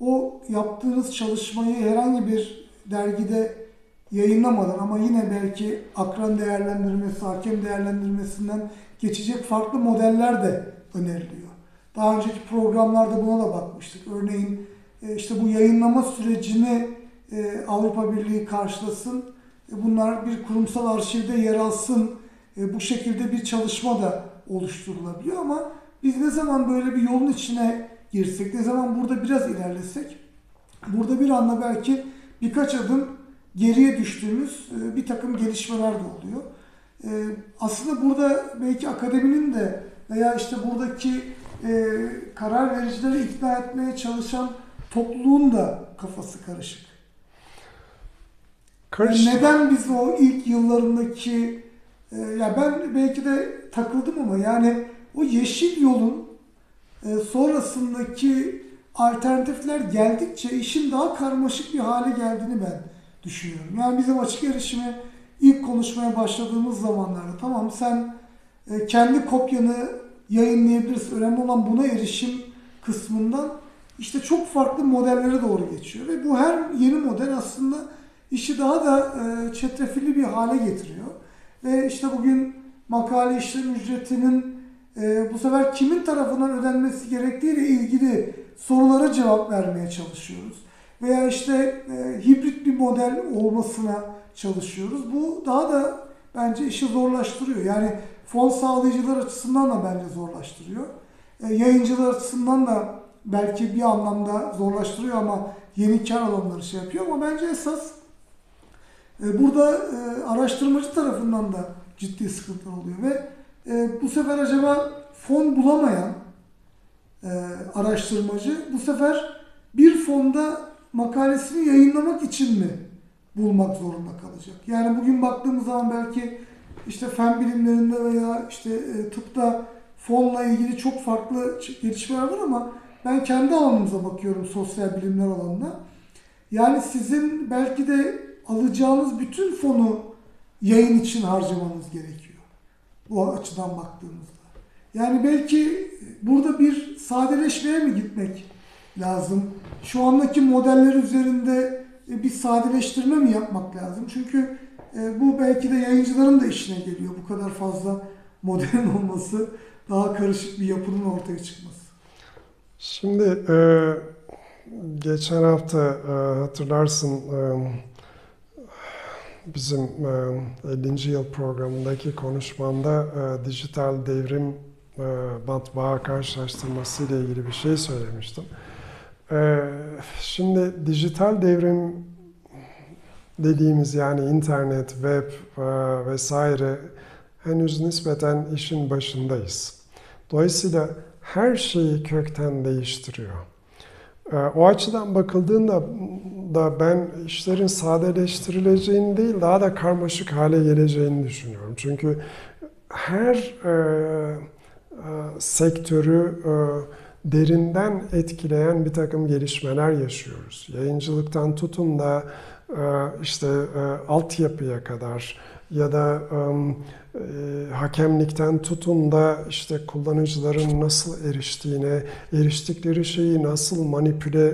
o yaptığınız çalışmayı herhangi bir dergide yayınlamadan ama yine belki akran değerlendirmesi, hakem değerlendirmesinden geçecek farklı modeller de öneriliyor. Daha önceki programlarda buna da bakmıştık. Örneğin e, işte bu yayınlama sürecini e, Avrupa Birliği karşılasın bunlar bir kurumsal arşivde yer alsın. E, bu şekilde bir çalışma da oluşturulabiliyor ama biz ne zaman böyle bir yolun içine girsek, ne zaman burada biraz ilerlesek, burada bir anda belki birkaç adım geriye düştüğümüz e, bir takım gelişmeler de oluyor. Aslında burada belki akademinin de veya işte buradaki karar vericileri ikna etmeye çalışan topluluğun da kafası karışık. Yani neden biz o ilk yıllarındaki e, ya ben belki de takıldım ama yani o yeşil yolun e, sonrasındaki alternatifler geldikçe işin daha karmaşık bir hale geldiğini ben düşünüyorum. Yani bizim açık erişime ilk konuşmaya başladığımız zamanlarda tamam sen e, kendi kopyanı yayınlayabilirsin. Önemli olan buna erişim kısmından işte çok farklı modellere doğru geçiyor ve bu her yeni model aslında işi daha da e, çetrefilli bir hale getiriyor. Ve işte bugün makale işlem ücretinin e, bu sefer kimin tarafından ödenmesi gerektiğiyle ilgili sorulara cevap vermeye çalışıyoruz. Veya işte e, hibrit bir model olmasına çalışıyoruz. Bu daha da bence işi zorlaştırıyor. Yani fon sağlayıcılar açısından da bence zorlaştırıyor. E, yayıncılar açısından da belki bir anlamda zorlaştırıyor ama yeni kar alanları şey yapıyor ama bence esas burada e, araştırmacı tarafından da ciddi sıkıntılar oluyor ve e, bu sefer acaba fon bulamayan e, araştırmacı bu sefer bir fonda makalesini yayınlamak için mi bulmak zorunda kalacak? Yani bugün baktığımız zaman belki işte fen bilimlerinde veya işte e, tıpta fonla ilgili çok farklı gelişmeler var ama ben kendi alanımıza bakıyorum sosyal bilimler alanına. Yani sizin belki de alacağınız bütün fonu yayın için harcamanız gerekiyor. Bu açıdan baktığımızda. Yani belki burada bir sadeleşmeye mi gitmek lazım? Şu andaki modeller üzerinde bir sadeleştirme mi yapmak lazım? Çünkü e, bu belki de yayıncıların da işine geliyor. Bu kadar fazla modelin olması, daha karışık bir yapının ortaya çıkması. Şimdi e, geçen hafta e, hatırlarsın e, bizim e, 50. yıl programındaki konuşmamda e, dijital devrim e, matbaa karşılaştırması ile ilgili bir şey söylemiştim. E, şimdi dijital devrim dediğimiz yani internet, web e, vesaire henüz nispeten işin başındayız. Dolayısıyla her şeyi kökten değiştiriyor. E, o açıdan bakıldığında da ben işlerin sadeleştirileceğini değil daha da karmaşık hale geleceğini düşünüyorum. Çünkü her e, e, sektörü e, derinden etkileyen bir takım gelişmeler yaşıyoruz. Yayıncılıktan tutun da e, işte e, altyapıya kadar ya da e, hakemlikten tutun da işte kullanıcıların nasıl eriştiğine, eriştikleri şeyi nasıl manipüle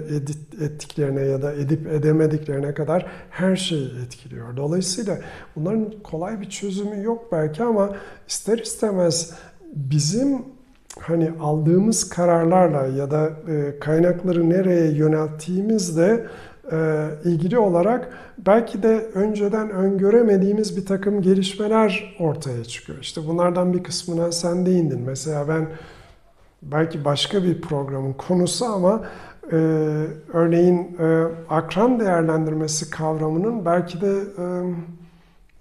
ettiklerine ya da edip edemediklerine kadar her şeyi etkiliyor. Dolayısıyla bunların kolay bir çözümü yok belki ama ister istemez bizim hani aldığımız kararlarla ya da kaynakları nereye yönelttiğimizde e, ilgili olarak belki de önceden öngöremediğimiz bir takım gelişmeler ortaya çıkıyor. İşte bunlardan bir kısmına sen değindin. Mesela ben belki başka bir programın konusu ama e, örneğin e, akran değerlendirmesi kavramının belki de e,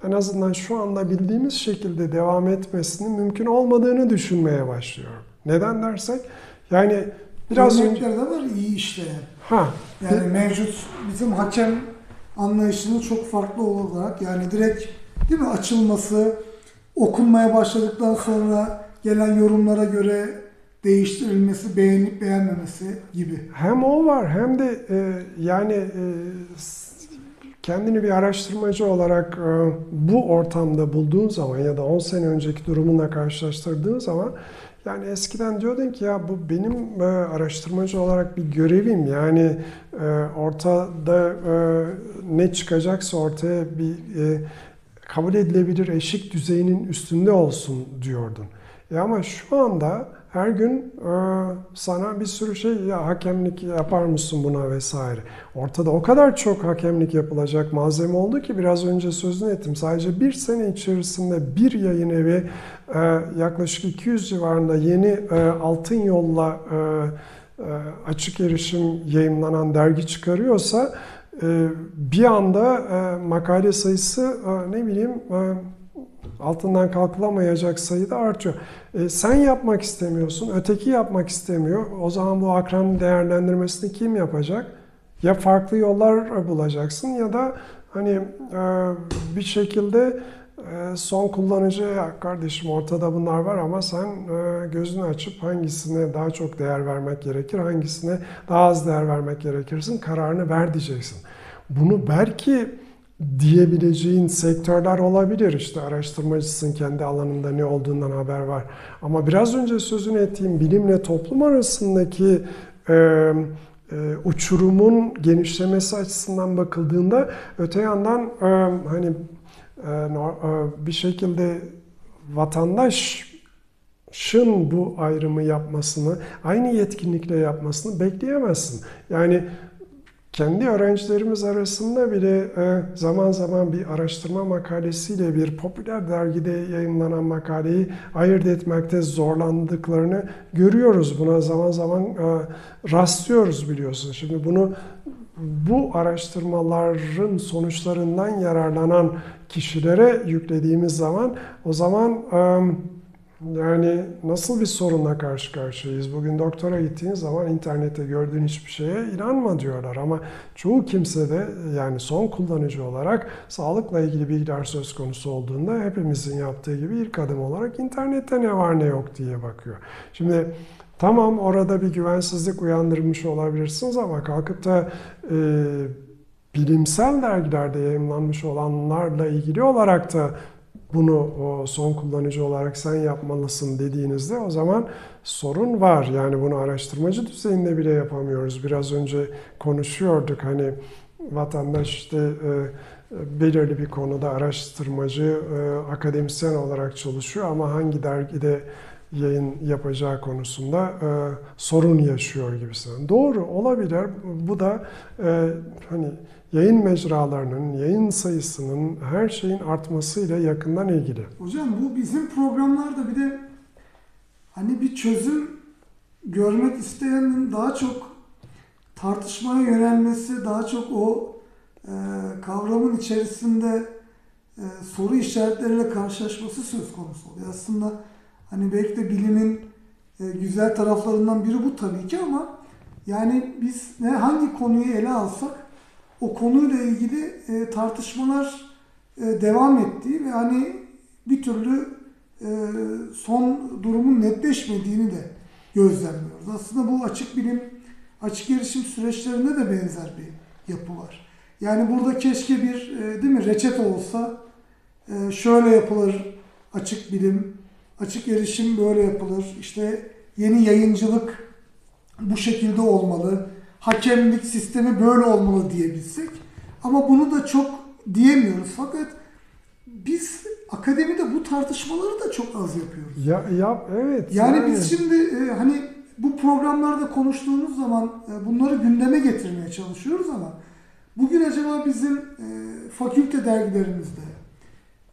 en azından şu anda bildiğimiz şekilde devam etmesinin mümkün olmadığını düşünmeye başlıyorum. Neden dersek yani biraz de var iyi işleyen. Ha. Yani mevcut bizim hakem anlayışının çok farklı olarak yani direkt değil mi açılması, okunmaya başladıktan sonra gelen yorumlara göre değiştirilmesi, beğenip beğenmemesi gibi. Hem o var hem de e, yani e, kendini bir araştırmacı olarak e, bu ortamda bulduğun zaman ya da 10 sene önceki durumunla karşılaştırdığın zaman yani eskiden diyordun ki ya bu benim e, araştırmacı olarak bir görevim. Yani e, ortada e, ne çıkacaksa ortaya bir e, kabul edilebilir eşik düzeyinin üstünde olsun diyordun. E ama şu anda her gün e, sana bir sürü şey ya hakemlik yapar mısın buna vesaire. Ortada o kadar çok hakemlik yapılacak malzeme oldu ki biraz önce sözünü ettim. Sadece bir sene içerisinde bir yayın evi e, yaklaşık 200 civarında yeni e, altın yolla e, e, açık erişim yayınlanan dergi çıkarıyorsa e, bir anda e, makale sayısı e, ne bileyim e, altından kalkılamayacak sayıda artıyor. E, sen yapmak istemiyorsun, öteki yapmak istemiyor. O zaman bu akran değerlendirmesini kim yapacak? Ya farklı yollar bulacaksın ya da hani e, bir şekilde e, son kullanıcı ya kardeşim ortada bunlar var ama sen e, gözünü açıp hangisine daha çok değer vermek gerekir, hangisine daha az değer vermek gerekirsin kararını ver diyeceksin. Bunu belki diyebileceğin sektörler olabilir. İşte araştırmacısın, kendi alanında ne olduğundan haber var. Ama biraz önce sözünü ettiğim bilimle toplum arasındaki e, e, uçurumun genişlemesi açısından bakıldığında öte yandan e, hani e, no- e, bir şekilde vatandaşın bu ayrımı yapmasını, aynı yetkinlikle yapmasını bekleyemezsin. Yani kendi öğrencilerimiz arasında bile e, zaman zaman bir araştırma makalesiyle bir popüler dergide yayınlanan makaleyi ayırt etmekte zorlandıklarını görüyoruz. Buna zaman zaman e, rastlıyoruz biliyorsun. Şimdi bunu bu araştırmaların sonuçlarından yararlanan kişilere yüklediğimiz zaman o zaman yani nasıl bir sorunla karşı karşıyayız? Bugün doktora gittiğin zaman internette gördüğün hiçbir şeye inanma diyorlar ama çoğu kimse de yani son kullanıcı olarak sağlıkla ilgili bilgiler söz konusu olduğunda hepimizin yaptığı gibi ilk adım olarak internette ne var ne yok diye bakıyor. Şimdi tamam orada bir güvensizlik uyandırmış olabilirsiniz ama kalkıp da e, bilimsel dergilerde yayınlanmış olanlarla ilgili olarak da bunu son kullanıcı olarak sen yapmalısın dediğinizde o zaman sorun var. Yani bunu araştırmacı düzeyinde bile yapamıyoruz. Biraz önce konuşuyorduk hani vatandaş işte e, belirli bir konuda araştırmacı, e, akademisyen olarak çalışıyor ama hangi dergide yayın yapacağı konusunda e, sorun yaşıyor gibisinden. Doğru olabilir. Bu da e, hani yayın mecralarının, yayın sayısının her şeyin artmasıyla yakından ilgili. Hocam bu bizim programlarda bir de hani bir çözüm görmek isteyenin daha çok tartışmaya yönelmesi, daha çok o e, kavramın içerisinde e, soru işaretleriyle karşılaşması söz konusu oluyor. Aslında hani belki de bilimin e, güzel taraflarından biri bu tabii ki ama yani biz ne hangi konuyu ele alsak o konuyla ilgili e, tartışmalar e, devam ettiği ve hani bir türlü e, son durumun netleşmediğini de gözlemliyoruz. Aslında bu açık bilim, açık erişim süreçlerinde de benzer bir yapı var. Yani burada keşke bir e, değil mi reçete olsa e, şöyle yapılır açık bilim, açık erişim böyle yapılır. İşte yeni yayıncılık bu şekilde olmalı. Hakemlik sistemi böyle olmalı diyebilsek. Ama bunu da çok diyemiyoruz. Fakat biz akademide bu tartışmaları da çok az yapıyoruz. Ya, ya evet. Yani, biz şimdi e, hani bu programlarda konuştuğumuz zaman e, bunları gündeme getirmeye çalışıyoruz ama bugün acaba bizim e, fakülte dergilerimizde,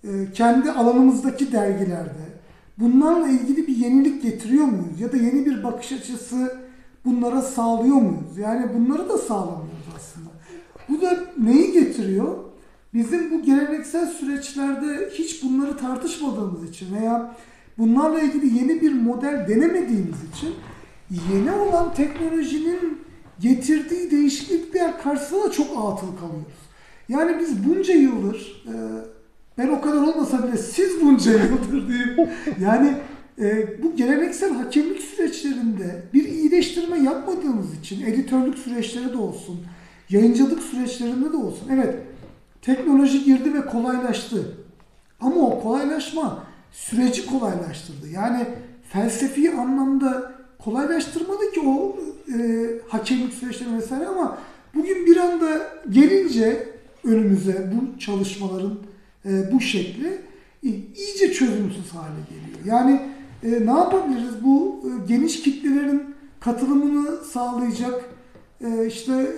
e, kendi alanımızdaki dergilerde bunlarla ilgili bir yenilik getiriyor muyuz? Ya da yeni bir bakış açısı bunlara sağlıyor muyuz? Yani bunları da sağlamıyoruz aslında. Bu da neyi getiriyor? Bizim bu geleneksel süreçlerde hiç bunları tartışmadığımız için veya bunlarla ilgili yeni bir model denemediğimiz için yeni olan teknolojinin getirdiği değişiklikler karşısında çok atıl kalıyoruz. Yani biz bunca yıldır, e, ben o kadar olmasa bile siz bunca yıldır diyeyim. Yani e, bu geleneksel hakemlik süreçlerinde bir iyileştirme yapmadığımız için editörlük süreçleri de olsun, yayıncılık süreçlerinde de olsun. Evet, teknoloji girdi ve kolaylaştı. Ama o kolaylaşma süreci kolaylaştırdı. Yani felsefi anlamda kolaylaştırmadı ki o e, hakemlik süreçleri vesaire ama bugün bir anda gelince önümüze bu çalışmaların e, bu şekli iyice çözümsüz hale geliyor. Yani e, ne yapabiliriz? Bu e, geniş kitlelerin katılımını sağlayacak e, işte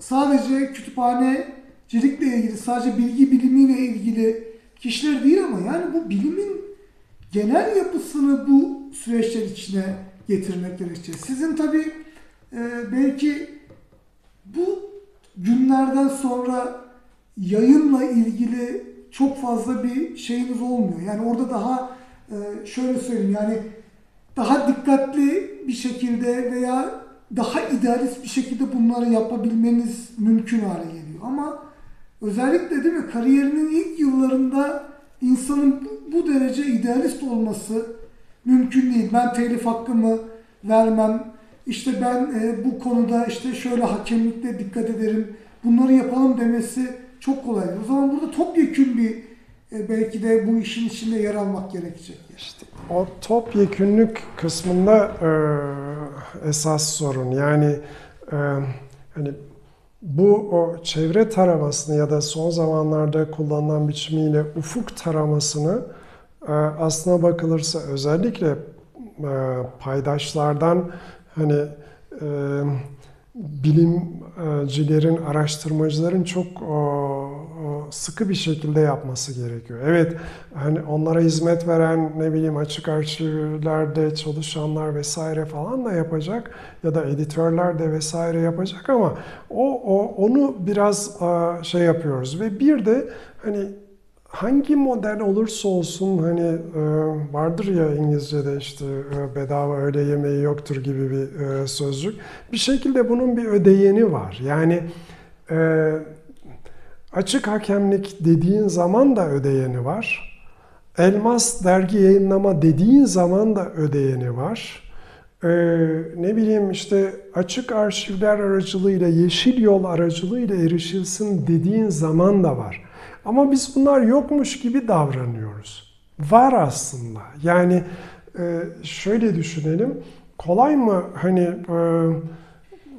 sadece kütüphanecilikle ilgili, sadece bilgi bilimiyle ilgili kişiler değil ama yani bu bilimin genel yapısını bu süreçler içine getirmek gerekecek. Sizin tabii e, belki bu günlerden sonra yayınla ilgili çok fazla bir şeyiniz olmuyor. Yani orada daha e, şöyle söyleyeyim yani daha dikkatli bir şekilde veya daha idealist bir şekilde bunları yapabilmeniz mümkün hale geliyor. Ama özellikle değil mi kariyerinin ilk yıllarında insanın bu, bu derece idealist olması mümkün değil. Ben telif hakkımı vermem. İşte ben e, bu konuda işte şöyle hakemlikte dikkat ederim. Bunları yapalım demesi çok kolay. O zaman burada topyekün bir e, belki de bu işin içinde yer almak gerekecek. İşte o topyekünlük kısmında e, esas sorun. Yani e, hani bu o çevre taramasını ya da son zamanlarda kullanılan biçimiyle ufuk taramasını e, aslına bakılırsa özellikle e, paydaşlardan hani e, bilimcilerin, araştırmacıların çok sıkı bir şekilde yapması gerekiyor. Evet, hani onlara hizmet veren ne bileyim açık arşivlerde çalışanlar vesaire falan da yapacak ya da editörler de vesaire yapacak ama o, o onu biraz şey yapıyoruz ve bir de hani hangi model olursa olsun hani e, vardır ya İngilizce'de işte e, bedava öğle yemeği yoktur gibi bir e, sözcük. Bir şekilde bunun bir ödeyeni var. Yani açık hakemlik dediğin zaman da ödeyeni var. Elmas dergi yayınlama dediğin zaman da ödeyeni var. Ee, ne bileyim işte açık arşivler aracılığıyla, yeşil yol aracılığıyla erişilsin dediğin zaman da var. Ama biz bunlar yokmuş gibi davranıyoruz. Var aslında. Yani e, şöyle düşünelim. Kolay mı hani e,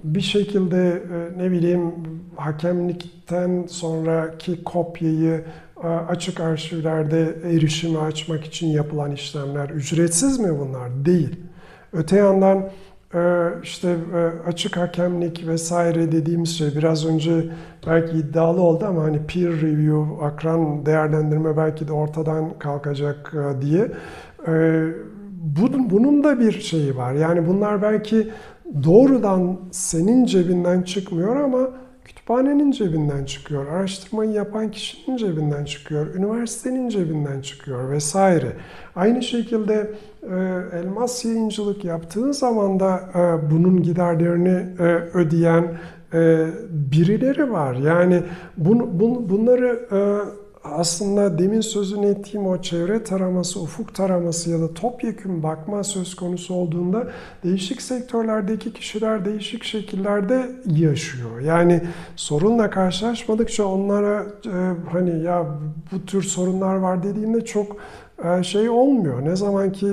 bir şekilde e, ne bileyim hakemlikten sonraki kopyayı açık arşivlerde erişimi açmak için yapılan işlemler ücretsiz mi bunlar? Değil. Öte yandan ee, işte e, açık hakemlik vesaire dediğimiz şey biraz önce belki iddialı oldu ama hani peer review, akran değerlendirme belki de ortadan kalkacak e, diye. Bunun da bir şeyi var. Yani bunlar belki doğrudan senin cebinden çıkmıyor ama kütüphanenin cebinden çıkıyor, araştırmayı yapan kişinin cebinden çıkıyor, üniversitenin cebinden çıkıyor vesaire. Aynı şekilde e, elmas yayıncılık yaptığın zaman da e, bunun giderlerini e, ödeyen birileri var. Yani bun, bun, bunları aslında demin sözünü ettiğim o çevre taraması, ufuk taraması ya da topyekun bakma söz konusu olduğunda değişik sektörlerdeki kişiler değişik şekillerde yaşıyor. Yani sorunla karşılaşmadıkça onlara e, hani ya bu tür sorunlar var dediğinde çok e, şey olmuyor. Ne zaman ki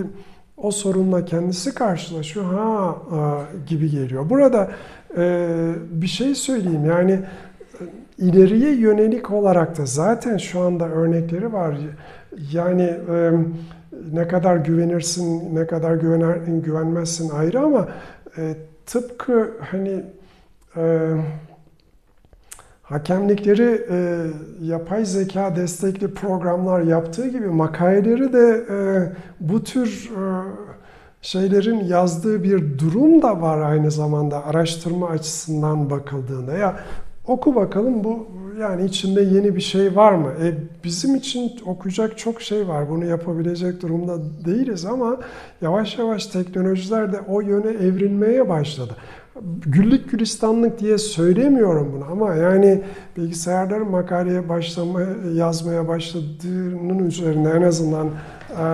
o sorunla kendisi karşılaşıyor ha e, gibi geliyor. Burada e, bir şey söyleyeyim yani ileriye yönelik olarak da zaten şu anda örnekleri var. Yani ne kadar güvenirsin, ne kadar güvener, güvenmezsin ayrı ama tıpkı hani hakemlikleri e, yapay zeka destekli programlar yaptığı gibi makaleleri de e, bu tür e, şeylerin yazdığı bir durum da var aynı zamanda araştırma açısından bakıldığında. Ya oku bakalım bu yani içinde yeni bir şey var mı? E, bizim için okuyacak çok şey var. Bunu yapabilecek durumda değiliz ama yavaş yavaş teknolojiler de o yöne evrilmeye başladı güllük gülistanlık diye söylemiyorum bunu ama yani bilgisayarların makaleye başlamaya, yazmaya başladığının üzerine en azından e,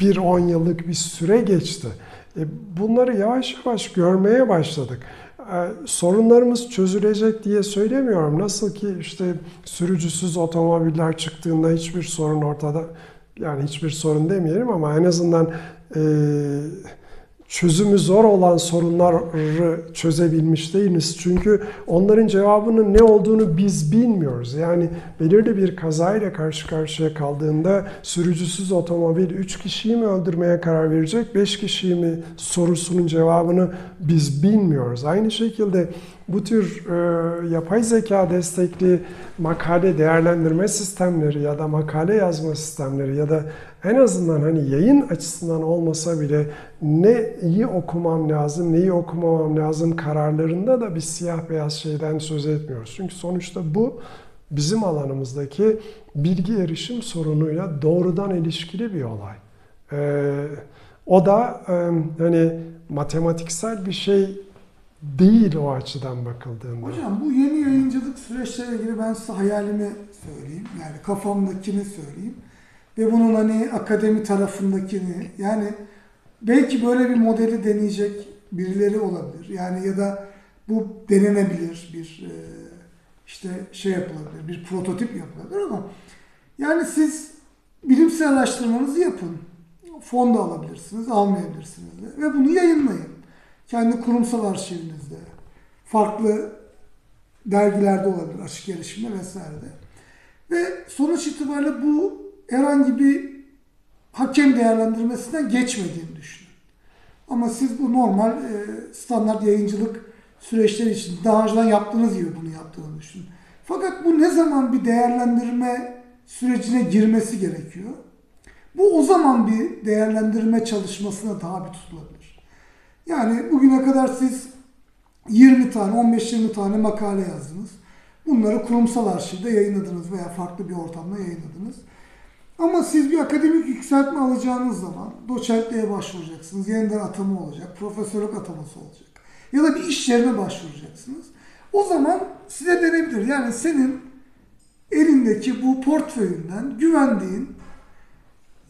bir on yıllık bir süre geçti. E, bunları yavaş yavaş görmeye başladık. E, sorunlarımız çözülecek diye söylemiyorum. Nasıl ki işte sürücüsüz otomobiller çıktığında hiçbir sorun ortada, yani hiçbir sorun demeyelim ama en azından e, çözümü zor olan sorunları çözebilmiş değiliz. Çünkü onların cevabının ne olduğunu biz bilmiyoruz. Yani belirli bir kazayla karşı karşıya kaldığında sürücüsüz otomobil 3 kişiyi mi öldürmeye karar verecek, 5 kişiyi mi sorusunun cevabını biz bilmiyoruz. Aynı şekilde bu tür e, yapay zeka destekli makale değerlendirme sistemleri ya da makale yazma sistemleri ya da en azından hani yayın açısından olmasa bile ne iyi okumam lazım, neyi okumamam lazım kararlarında da bir siyah beyaz şeyden söz etmiyoruz. Çünkü sonuçta bu bizim alanımızdaki bilgi erişim sorunuyla doğrudan ilişkili bir olay. Ee, o da e, hani matematiksel bir şey değil o açıdan bakıldığında. Hocam bu yeni yayıncılık süreçleriyle ilgili ben size hayalimi söyleyeyim. Yani kafamdakini söyleyeyim. Ve bunun hani akademi tarafındakini yani belki böyle bir modeli deneyecek birileri olabilir. Yani ya da bu denenebilir bir e, işte şey yapılabilir, bir prototip yapılabilir ama yani siz bilimsel araştırmanızı yapın. Fon da alabilirsiniz, almayabilirsiniz de. Ve bunu yayınlayın kendi kurumsal arşivinizde farklı dergilerde olabilir, açık erişimde vesairede. Ve sonuç itibariyle bu herhangi bir hakem değerlendirmesinden geçmediğini düşünün. Ama siz bu normal e, standart yayıncılık süreçleri için daha önceden yaptığınız gibi bunu yaptığını düşünün. Fakat bu ne zaman bir değerlendirme sürecine girmesi gerekiyor? Bu o zaman bir değerlendirme çalışmasına tabi tutulabilir. Yani bugüne kadar siz 20 tane, 15-20 tane makale yazdınız. Bunları kurumsal arşivde yayınladınız veya farklı bir ortamda yayınladınız. Ama siz bir akademik yükseltme alacağınız zaman doçentliğe başvuracaksınız. Yeniden atama olacak, profesörlük ataması olacak. Ya da bir iş yerine başvuracaksınız. O zaman size denebilir. Yani senin elindeki bu portföyünden güvendiğin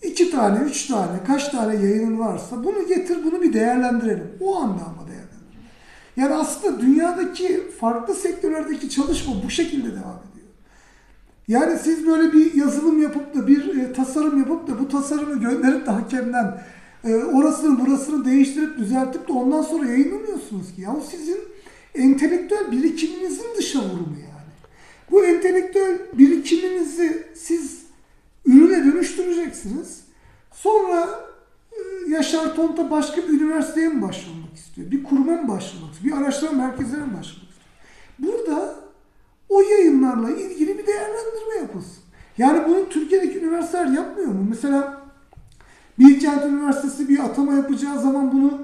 iki tane, üç tane, kaç tane yayının varsa bunu getir, bunu bir değerlendirelim. O anda ama değerlendirelim. Yani aslında dünyadaki farklı sektörlerdeki çalışma bu şekilde devam ediyor. Yani siz böyle bir yazılım yapıp da bir e, tasarım yapıp da bu tasarımı gönderip de hakemden e, orasını burasını değiştirip düzeltip de ondan sonra yayınlamıyorsunuz ki. Ya o sizin entelektüel birikiminizin dışa vurumu yani. Bu entelektüel birikiminizi siz ürüne dönüştüreceksiniz. Sonra e, Yaşar Tonta başka bir üniversiteye mi başvurmak istiyor? Bir kuruma mı başvurmak istiyor? Bir araştırma merkezine mi başvurmak istiyor? Burada o yayınlarla ilgili bir değerlendirme yapılsın. Yani bunu Türkiye'deki üniversiteler yapmıyor mu? Mesela Bilkent Üniversitesi bir atama yapacağı zaman bunu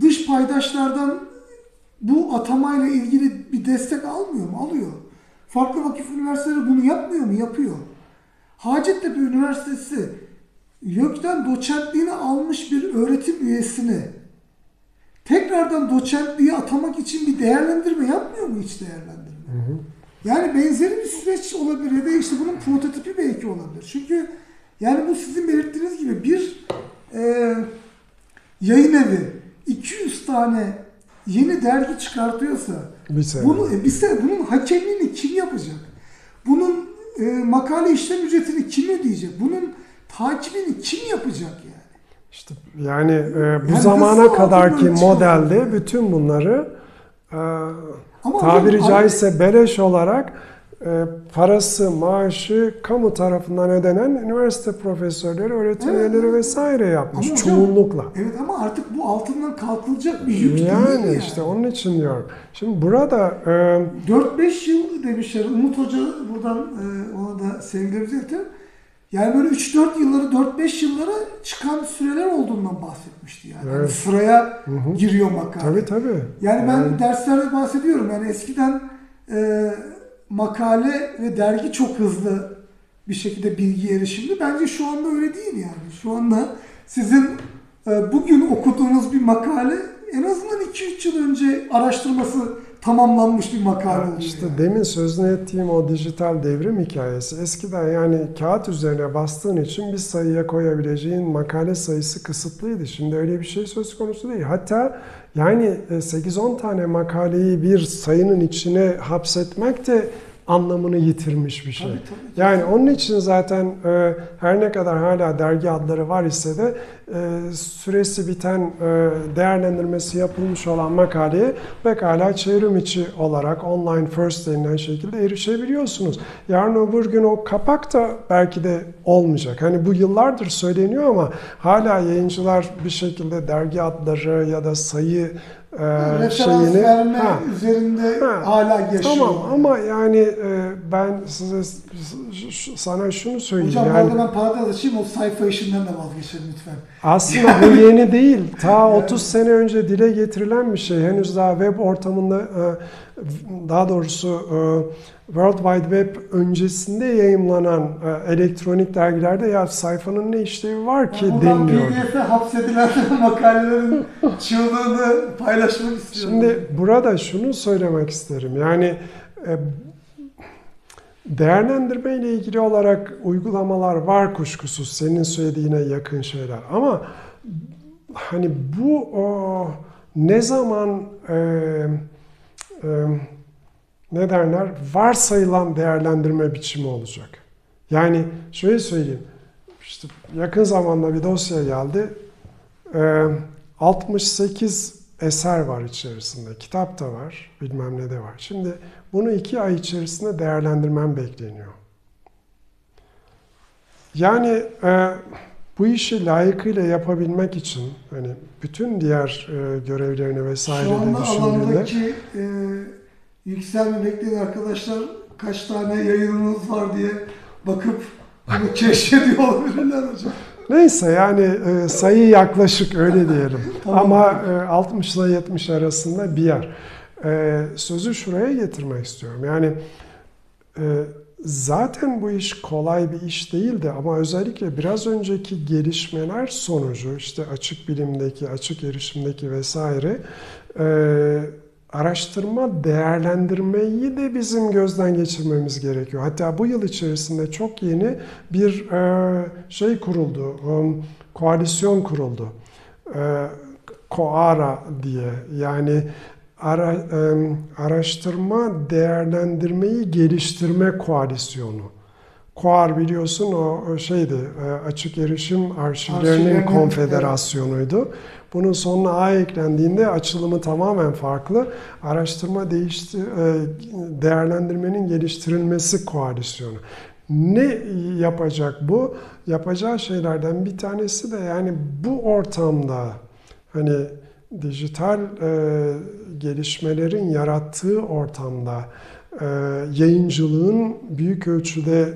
dış paydaşlardan bu atamayla ilgili bir destek almıyor mu? Alıyor. Farklı vakıf üniversiteleri bunu yapmıyor mu? Yapıyor. Hacettepe Üniversitesi YÖK'ten doçentliğini almış bir öğretim üyesini tekrardan doçentliğe atamak için bir değerlendirme yapmıyor mu hiç değerlendirme? Hı hı. Yani benzeri bir süreç olabilir ya da işte bunun prototipi belki olabilir. Çünkü yani bu sizin belirttiğiniz gibi bir e, yayın evi 200 tane yeni dergi çıkartıyorsa bir sene. bunu e, bir sene bunun hakemliğini kim yapacak? Bunun e, makale işlem ücretini kim ödeyecek? Bunun takibini kim yapacak yani? İşte yani e, bu Yani zamana kadarki modelde çıkartılıyor? bütün bunları e, Ama tabiri hocam, caizse beleş olarak parası, maaşı kamu tarafından ödenen üniversite profesörleri, öğretim Evet, üyeleri vesaire yapmış Ama hocam, çoğunlukla. Evet ama artık bu altından kalkılacak bir yük değil Yani yani. işte onun için diyorum. Şimdi burada e, 4-5 yıl demişler. Umut Hoca buradan e, ona da sevgilerimizi iletelim. Yani böyle 3-4 yılları 4-5 yıllara çıkan süreler olduğundan bahsetmişti yani. Yani Evet. sıraya Hı hı. giriyor makale. tabii tabii. Yani ben Yani- derslerde bahsediyorum. Yani eskiden e, makale ve dergi çok hızlı bir şekilde bilgi erişimdi. Bence şu anda öyle değil yani. Şu anda sizin e, bugün okuduğunuz bir makale en azından 2-3 yıl önce araştırması tamamlanmış bir makale oluyor. İşte yani. demin sözünü ettiğim o dijital devrim hikayesi. Eskiden yani kağıt üzerine bastığın için bir sayıya koyabileceğin makale sayısı kısıtlıydı. Şimdi öyle bir şey söz konusu değil. Hatta yani e, 8-10 tane makaleyi bir sayının içine hapsetmek de anlamını yitirmiş bir şey. Tabii, tabii. Yani onun için zaten e, her ne kadar hala dergi adları var ise de e, süresi biten e, değerlendirmesi yapılmış olan makaleye pekala çevrim içi olarak online first denilen şekilde erişebiliyorsunuz. Yarın öbür gün o kapak da belki de olmayacak. Hani bu yıllardır söyleniyor ama hala yayıncılar bir şekilde dergi adları ya da sayı e, Referans şeyini verme Ha. üzerinde Ha, hala yaşıyor. Tamam ama yani e, ben size sana şunu söyleyeyim. Hocam yani, ben parantez açayım o sayfa işinden de vazgeçelim lütfen. aslında bu yeni değil. Ta 30 sene önce dile getirilen bir şey. Henüz daha web ortamında e, daha doğrusu e, World Wide Web öncesinde yayımlanan e, elektronik dergilerde ya sayfanın ne işlevi var ki Buradan deniliyor. PDF'e hapsedilen makalelerin çığlığını paylaşmak istiyorum. Şimdi burada şunu söylemek isterim. Yani e, değerlendirme ile ilgili olarak uygulamalar var kuşkusuz. Senin söylediğine yakın şeyler. Ama hani bu o, ne zaman e, e, ne derler varsayılan değerlendirme biçimi olacak. Yani şöyle söyleyeyim. İşte yakın zamanda bir dosya geldi. E, 68 eser var içerisinde. Kitap da var, bilmem ne de var. Şimdi bunu iki ay içerisinde değerlendirmem bekleniyor. Yani e, bu işi layıkıyla yapabilmek için hani bütün diğer e, görevlerini vesaire Şu anda düşündüğünde alandaki e, yükselme bekleyen arkadaşlar kaç tane yayınımız var diye bakıp bunu keşfediyor olabilirler hocam. neyse yani e, sayı yaklaşık öyle diyelim. Tamam. Ama e, 60 ile 70 arasında bir yer. E, sözü şuraya getirmek istiyorum. Yani e, zaten bu iş kolay bir iş değildi ama özellikle biraz önceki gelişmeler sonucu işte açık bilimdeki, açık erişimdeki vesaire e, araştırma değerlendirmeyi de bizim gözden geçirmemiz gerekiyor. Hatta bu yıl içerisinde çok yeni bir e, şey kuruldu, um, koalisyon kuruldu. E, COARA diye yani ara, araştırma değerlendirmeyi geliştirme koalisyonu. COAR biliyorsun o, şeydi e, açık erişim arşivlerinin Arşivlerinin, konfederasyonuydu. Bunun sonuna A eklendiğinde açılımı tamamen farklı. Araştırma değişti, e, değerlendirmenin geliştirilmesi koalisyonu. Ne yapacak bu? Yapacağı şeylerden bir tanesi de yani bu ortamda hani dijital e, gelişmelerin yarattığı ortamda e, yayıncılığın büyük ölçüde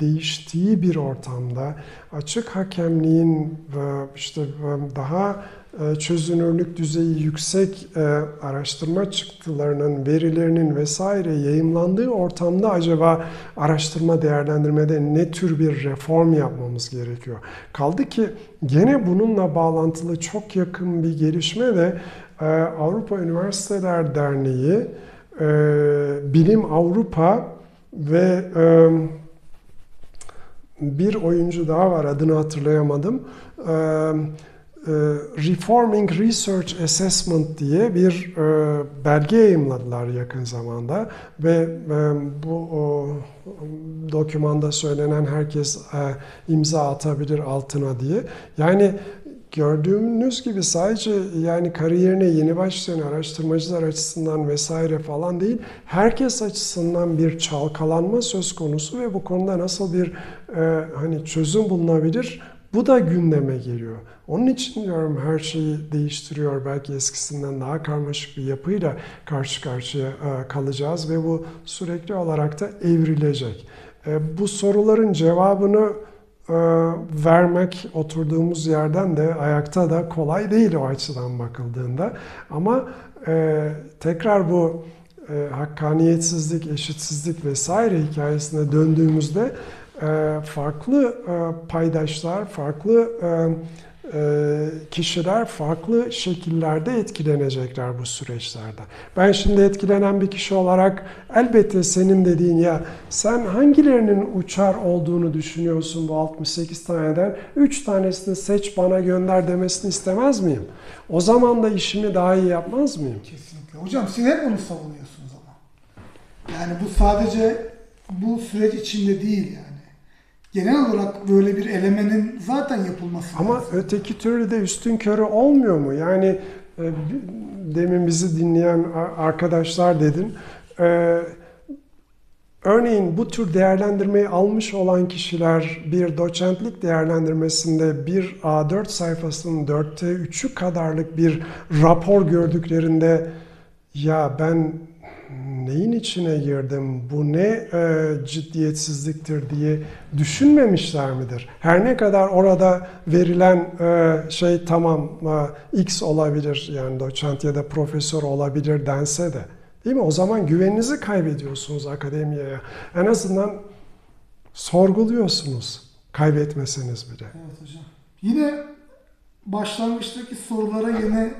değiştiği bir ortamda açık hakemliğin e, işte e, daha e, çözünürlük düzeyi yüksek e, araştırma çıktılarının, verilerinin vesaire yayımlandığı ortamda acaba araştırma değerlendirmede ne tür bir reform yapmamız gerekiyor? Kaldı ki gene bununla bağlantılı çok yakın bir gelişme de e, Avrupa Üniversiteler Derneği, e, Bilim Avrupa ve e, bir oyuncu daha var adını hatırlayamadım. E, e, Reforming Research Assessment diye bir e, belge yayımladılar yakın zamanda ve e, bu dokümanda söylenen herkes imza atabilir altına diye. Yani gördüğünüz gibi sadece yani kariyerine yeni başlayan araştırmacılar açısından vesaire falan değil, herkes açısından bir çalkalanma söz konusu ve bu konuda nasıl bir e, hani çözüm bulunabilir bu da gündeme geliyor. Onun için diyorum her şeyi değiştiriyor. Belki eskisinden daha karmaşık bir yapıyla karşı karşıya e, kalacağız ve bu sürekli olarak da evrilecek. E, bu soruların cevabını vermek oturduğumuz yerden de ayakta da kolay değil o açıdan bakıldığında. Ama tekrar bu hakkaniyetsizlik, eşitsizlik vesaire hikayesine döndüğümüzde farklı paydaşlar, farklı kişiler farklı şekillerde etkilenecekler bu süreçlerden. Ben şimdi etkilenen bir kişi olarak elbette senin dediğin ya sen hangilerinin uçar olduğunu düşünüyorsun bu 68 taneden 3 tanesini seç bana gönder demesini istemez miyim? O zaman da işimi daha iyi yapmaz mıyım? Kesinlikle. Hocam siz hep onu savunuyorsunuz ama. Yani bu sadece bu süreç içinde değil yani genel olarak böyle bir elemenin zaten yapılması Ama lazım. öteki türlü de üstün körü olmuyor mu? Yani e, demin bizi dinleyen arkadaşlar dedin. E, örneğin bu tür değerlendirmeyi almış olan kişiler bir doçentlik değerlendirmesinde bir A4 sayfasının dörtte üçü kadarlık bir rapor gördüklerinde ya ben neyin içine girdim, bu ne e, ciddiyetsizliktir diye düşünmemişler midir? Her ne kadar orada verilen e, şey tamam e, X olabilir yani doçent ya da profesör olabilir dense de değil mi? O zaman güveninizi kaybediyorsunuz akademiye. En azından sorguluyorsunuz kaybetmeseniz bile. Evet hocam. Yine başlangıçtaki sorulara yine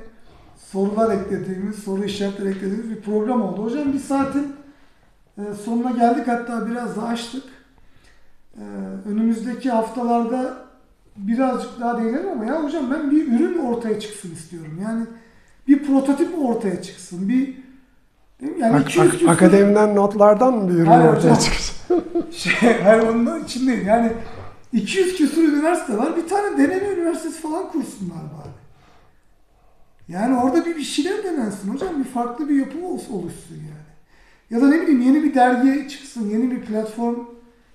sorular eklediğimiz, soru işaretleri eklediğimiz bir program oldu. Hocam bir saatin e, sonuna geldik hatta biraz da açtık. E, önümüzdeki haftalarda birazcık daha değinelim ama ya hocam ben bir ürün ortaya çıksın istiyorum. Yani bir prototip ortaya çıksın. Bir yani ak, ak, akademiden notlardan mı bir ürün hayır ortaya çıksın? şey, hayır onun için değil. Yani 200 küsur üniversite var. Bir tane deneme üniversitesi falan kursunlar bari. Yani orada bir bir şeyler denensin hocam. Bir farklı bir yapı oluşsun yani. Ya da ne bileyim yeni bir dergi çıksın, yeni bir platform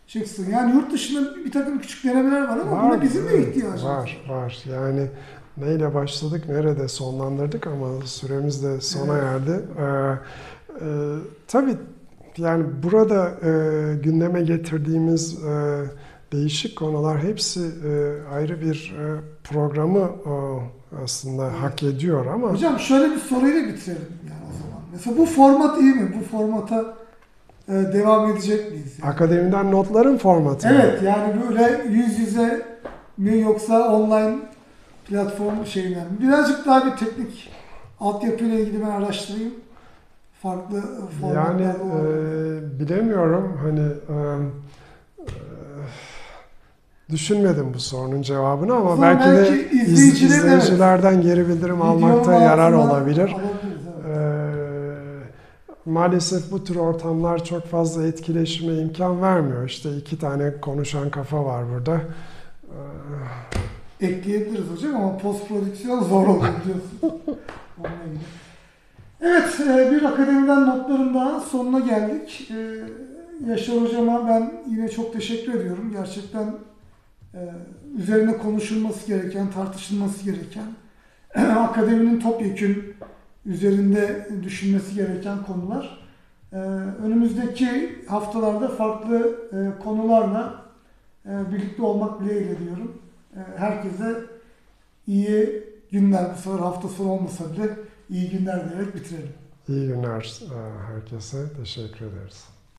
çıksın. Yani yurt dışında bir takım küçük denemeler var ama buna bizim de ihtiyacımız var. Var, var. Yani neyle başladık, nerede sonlandırdık ama süremiz de sona Evet. erdi. Ee, e, tabii yani burada e, gündeme getirdiğimiz e, değişik konular hepsi e, ayrı bir e, programı e, aslında Evet. hak ediyor ama Hocam şöyle bir soruyla bitirelim yani o zaman. Mesela bu format iyi mi? Bu formata e, devam edecek miyiz? Yani? akademiden notların formatı. Evet yani böyle yüz yüze mi yoksa online platform şeyler mi? Birazcık daha bir teknik altyapıyla ilgili ben araştırayım. Farklı e, formatlar Yani e, bilemiyorum hani e, düşünmedim bu sorunun cevabını ama O zaman belki, de belki iz- izleyicilerin, evet. izleyicilerden geri bildirim almakta yarar olabilir. alabiliriz, evet. E, maalesef bu tür ortamlar çok fazla etkileşime imkan vermiyor. İşte iki tane konuşan kafa var burada. E, Ekleyebiliriz hocam ama post prodüksiyon zor olur ilgili. Evet, e, bir akademiden notların daha sonuna geldik. E, Yaşar hocama ben yine çok teşekkür ediyorum. Gerçekten üzerine konuşulması gereken, tartışılması gereken, akademinin topyekün üzerinde düşünmesi gereken konular. E, Önümüzdeki haftalarda farklı e, konularla e, birlikte olmak dileğiyle diyorum. E, Herkese iyi günler, bu sefer hafta sonu olmasa bile iyi günler diyerek bitirelim. iyi günler e, herkese. Teşekkür ederiz.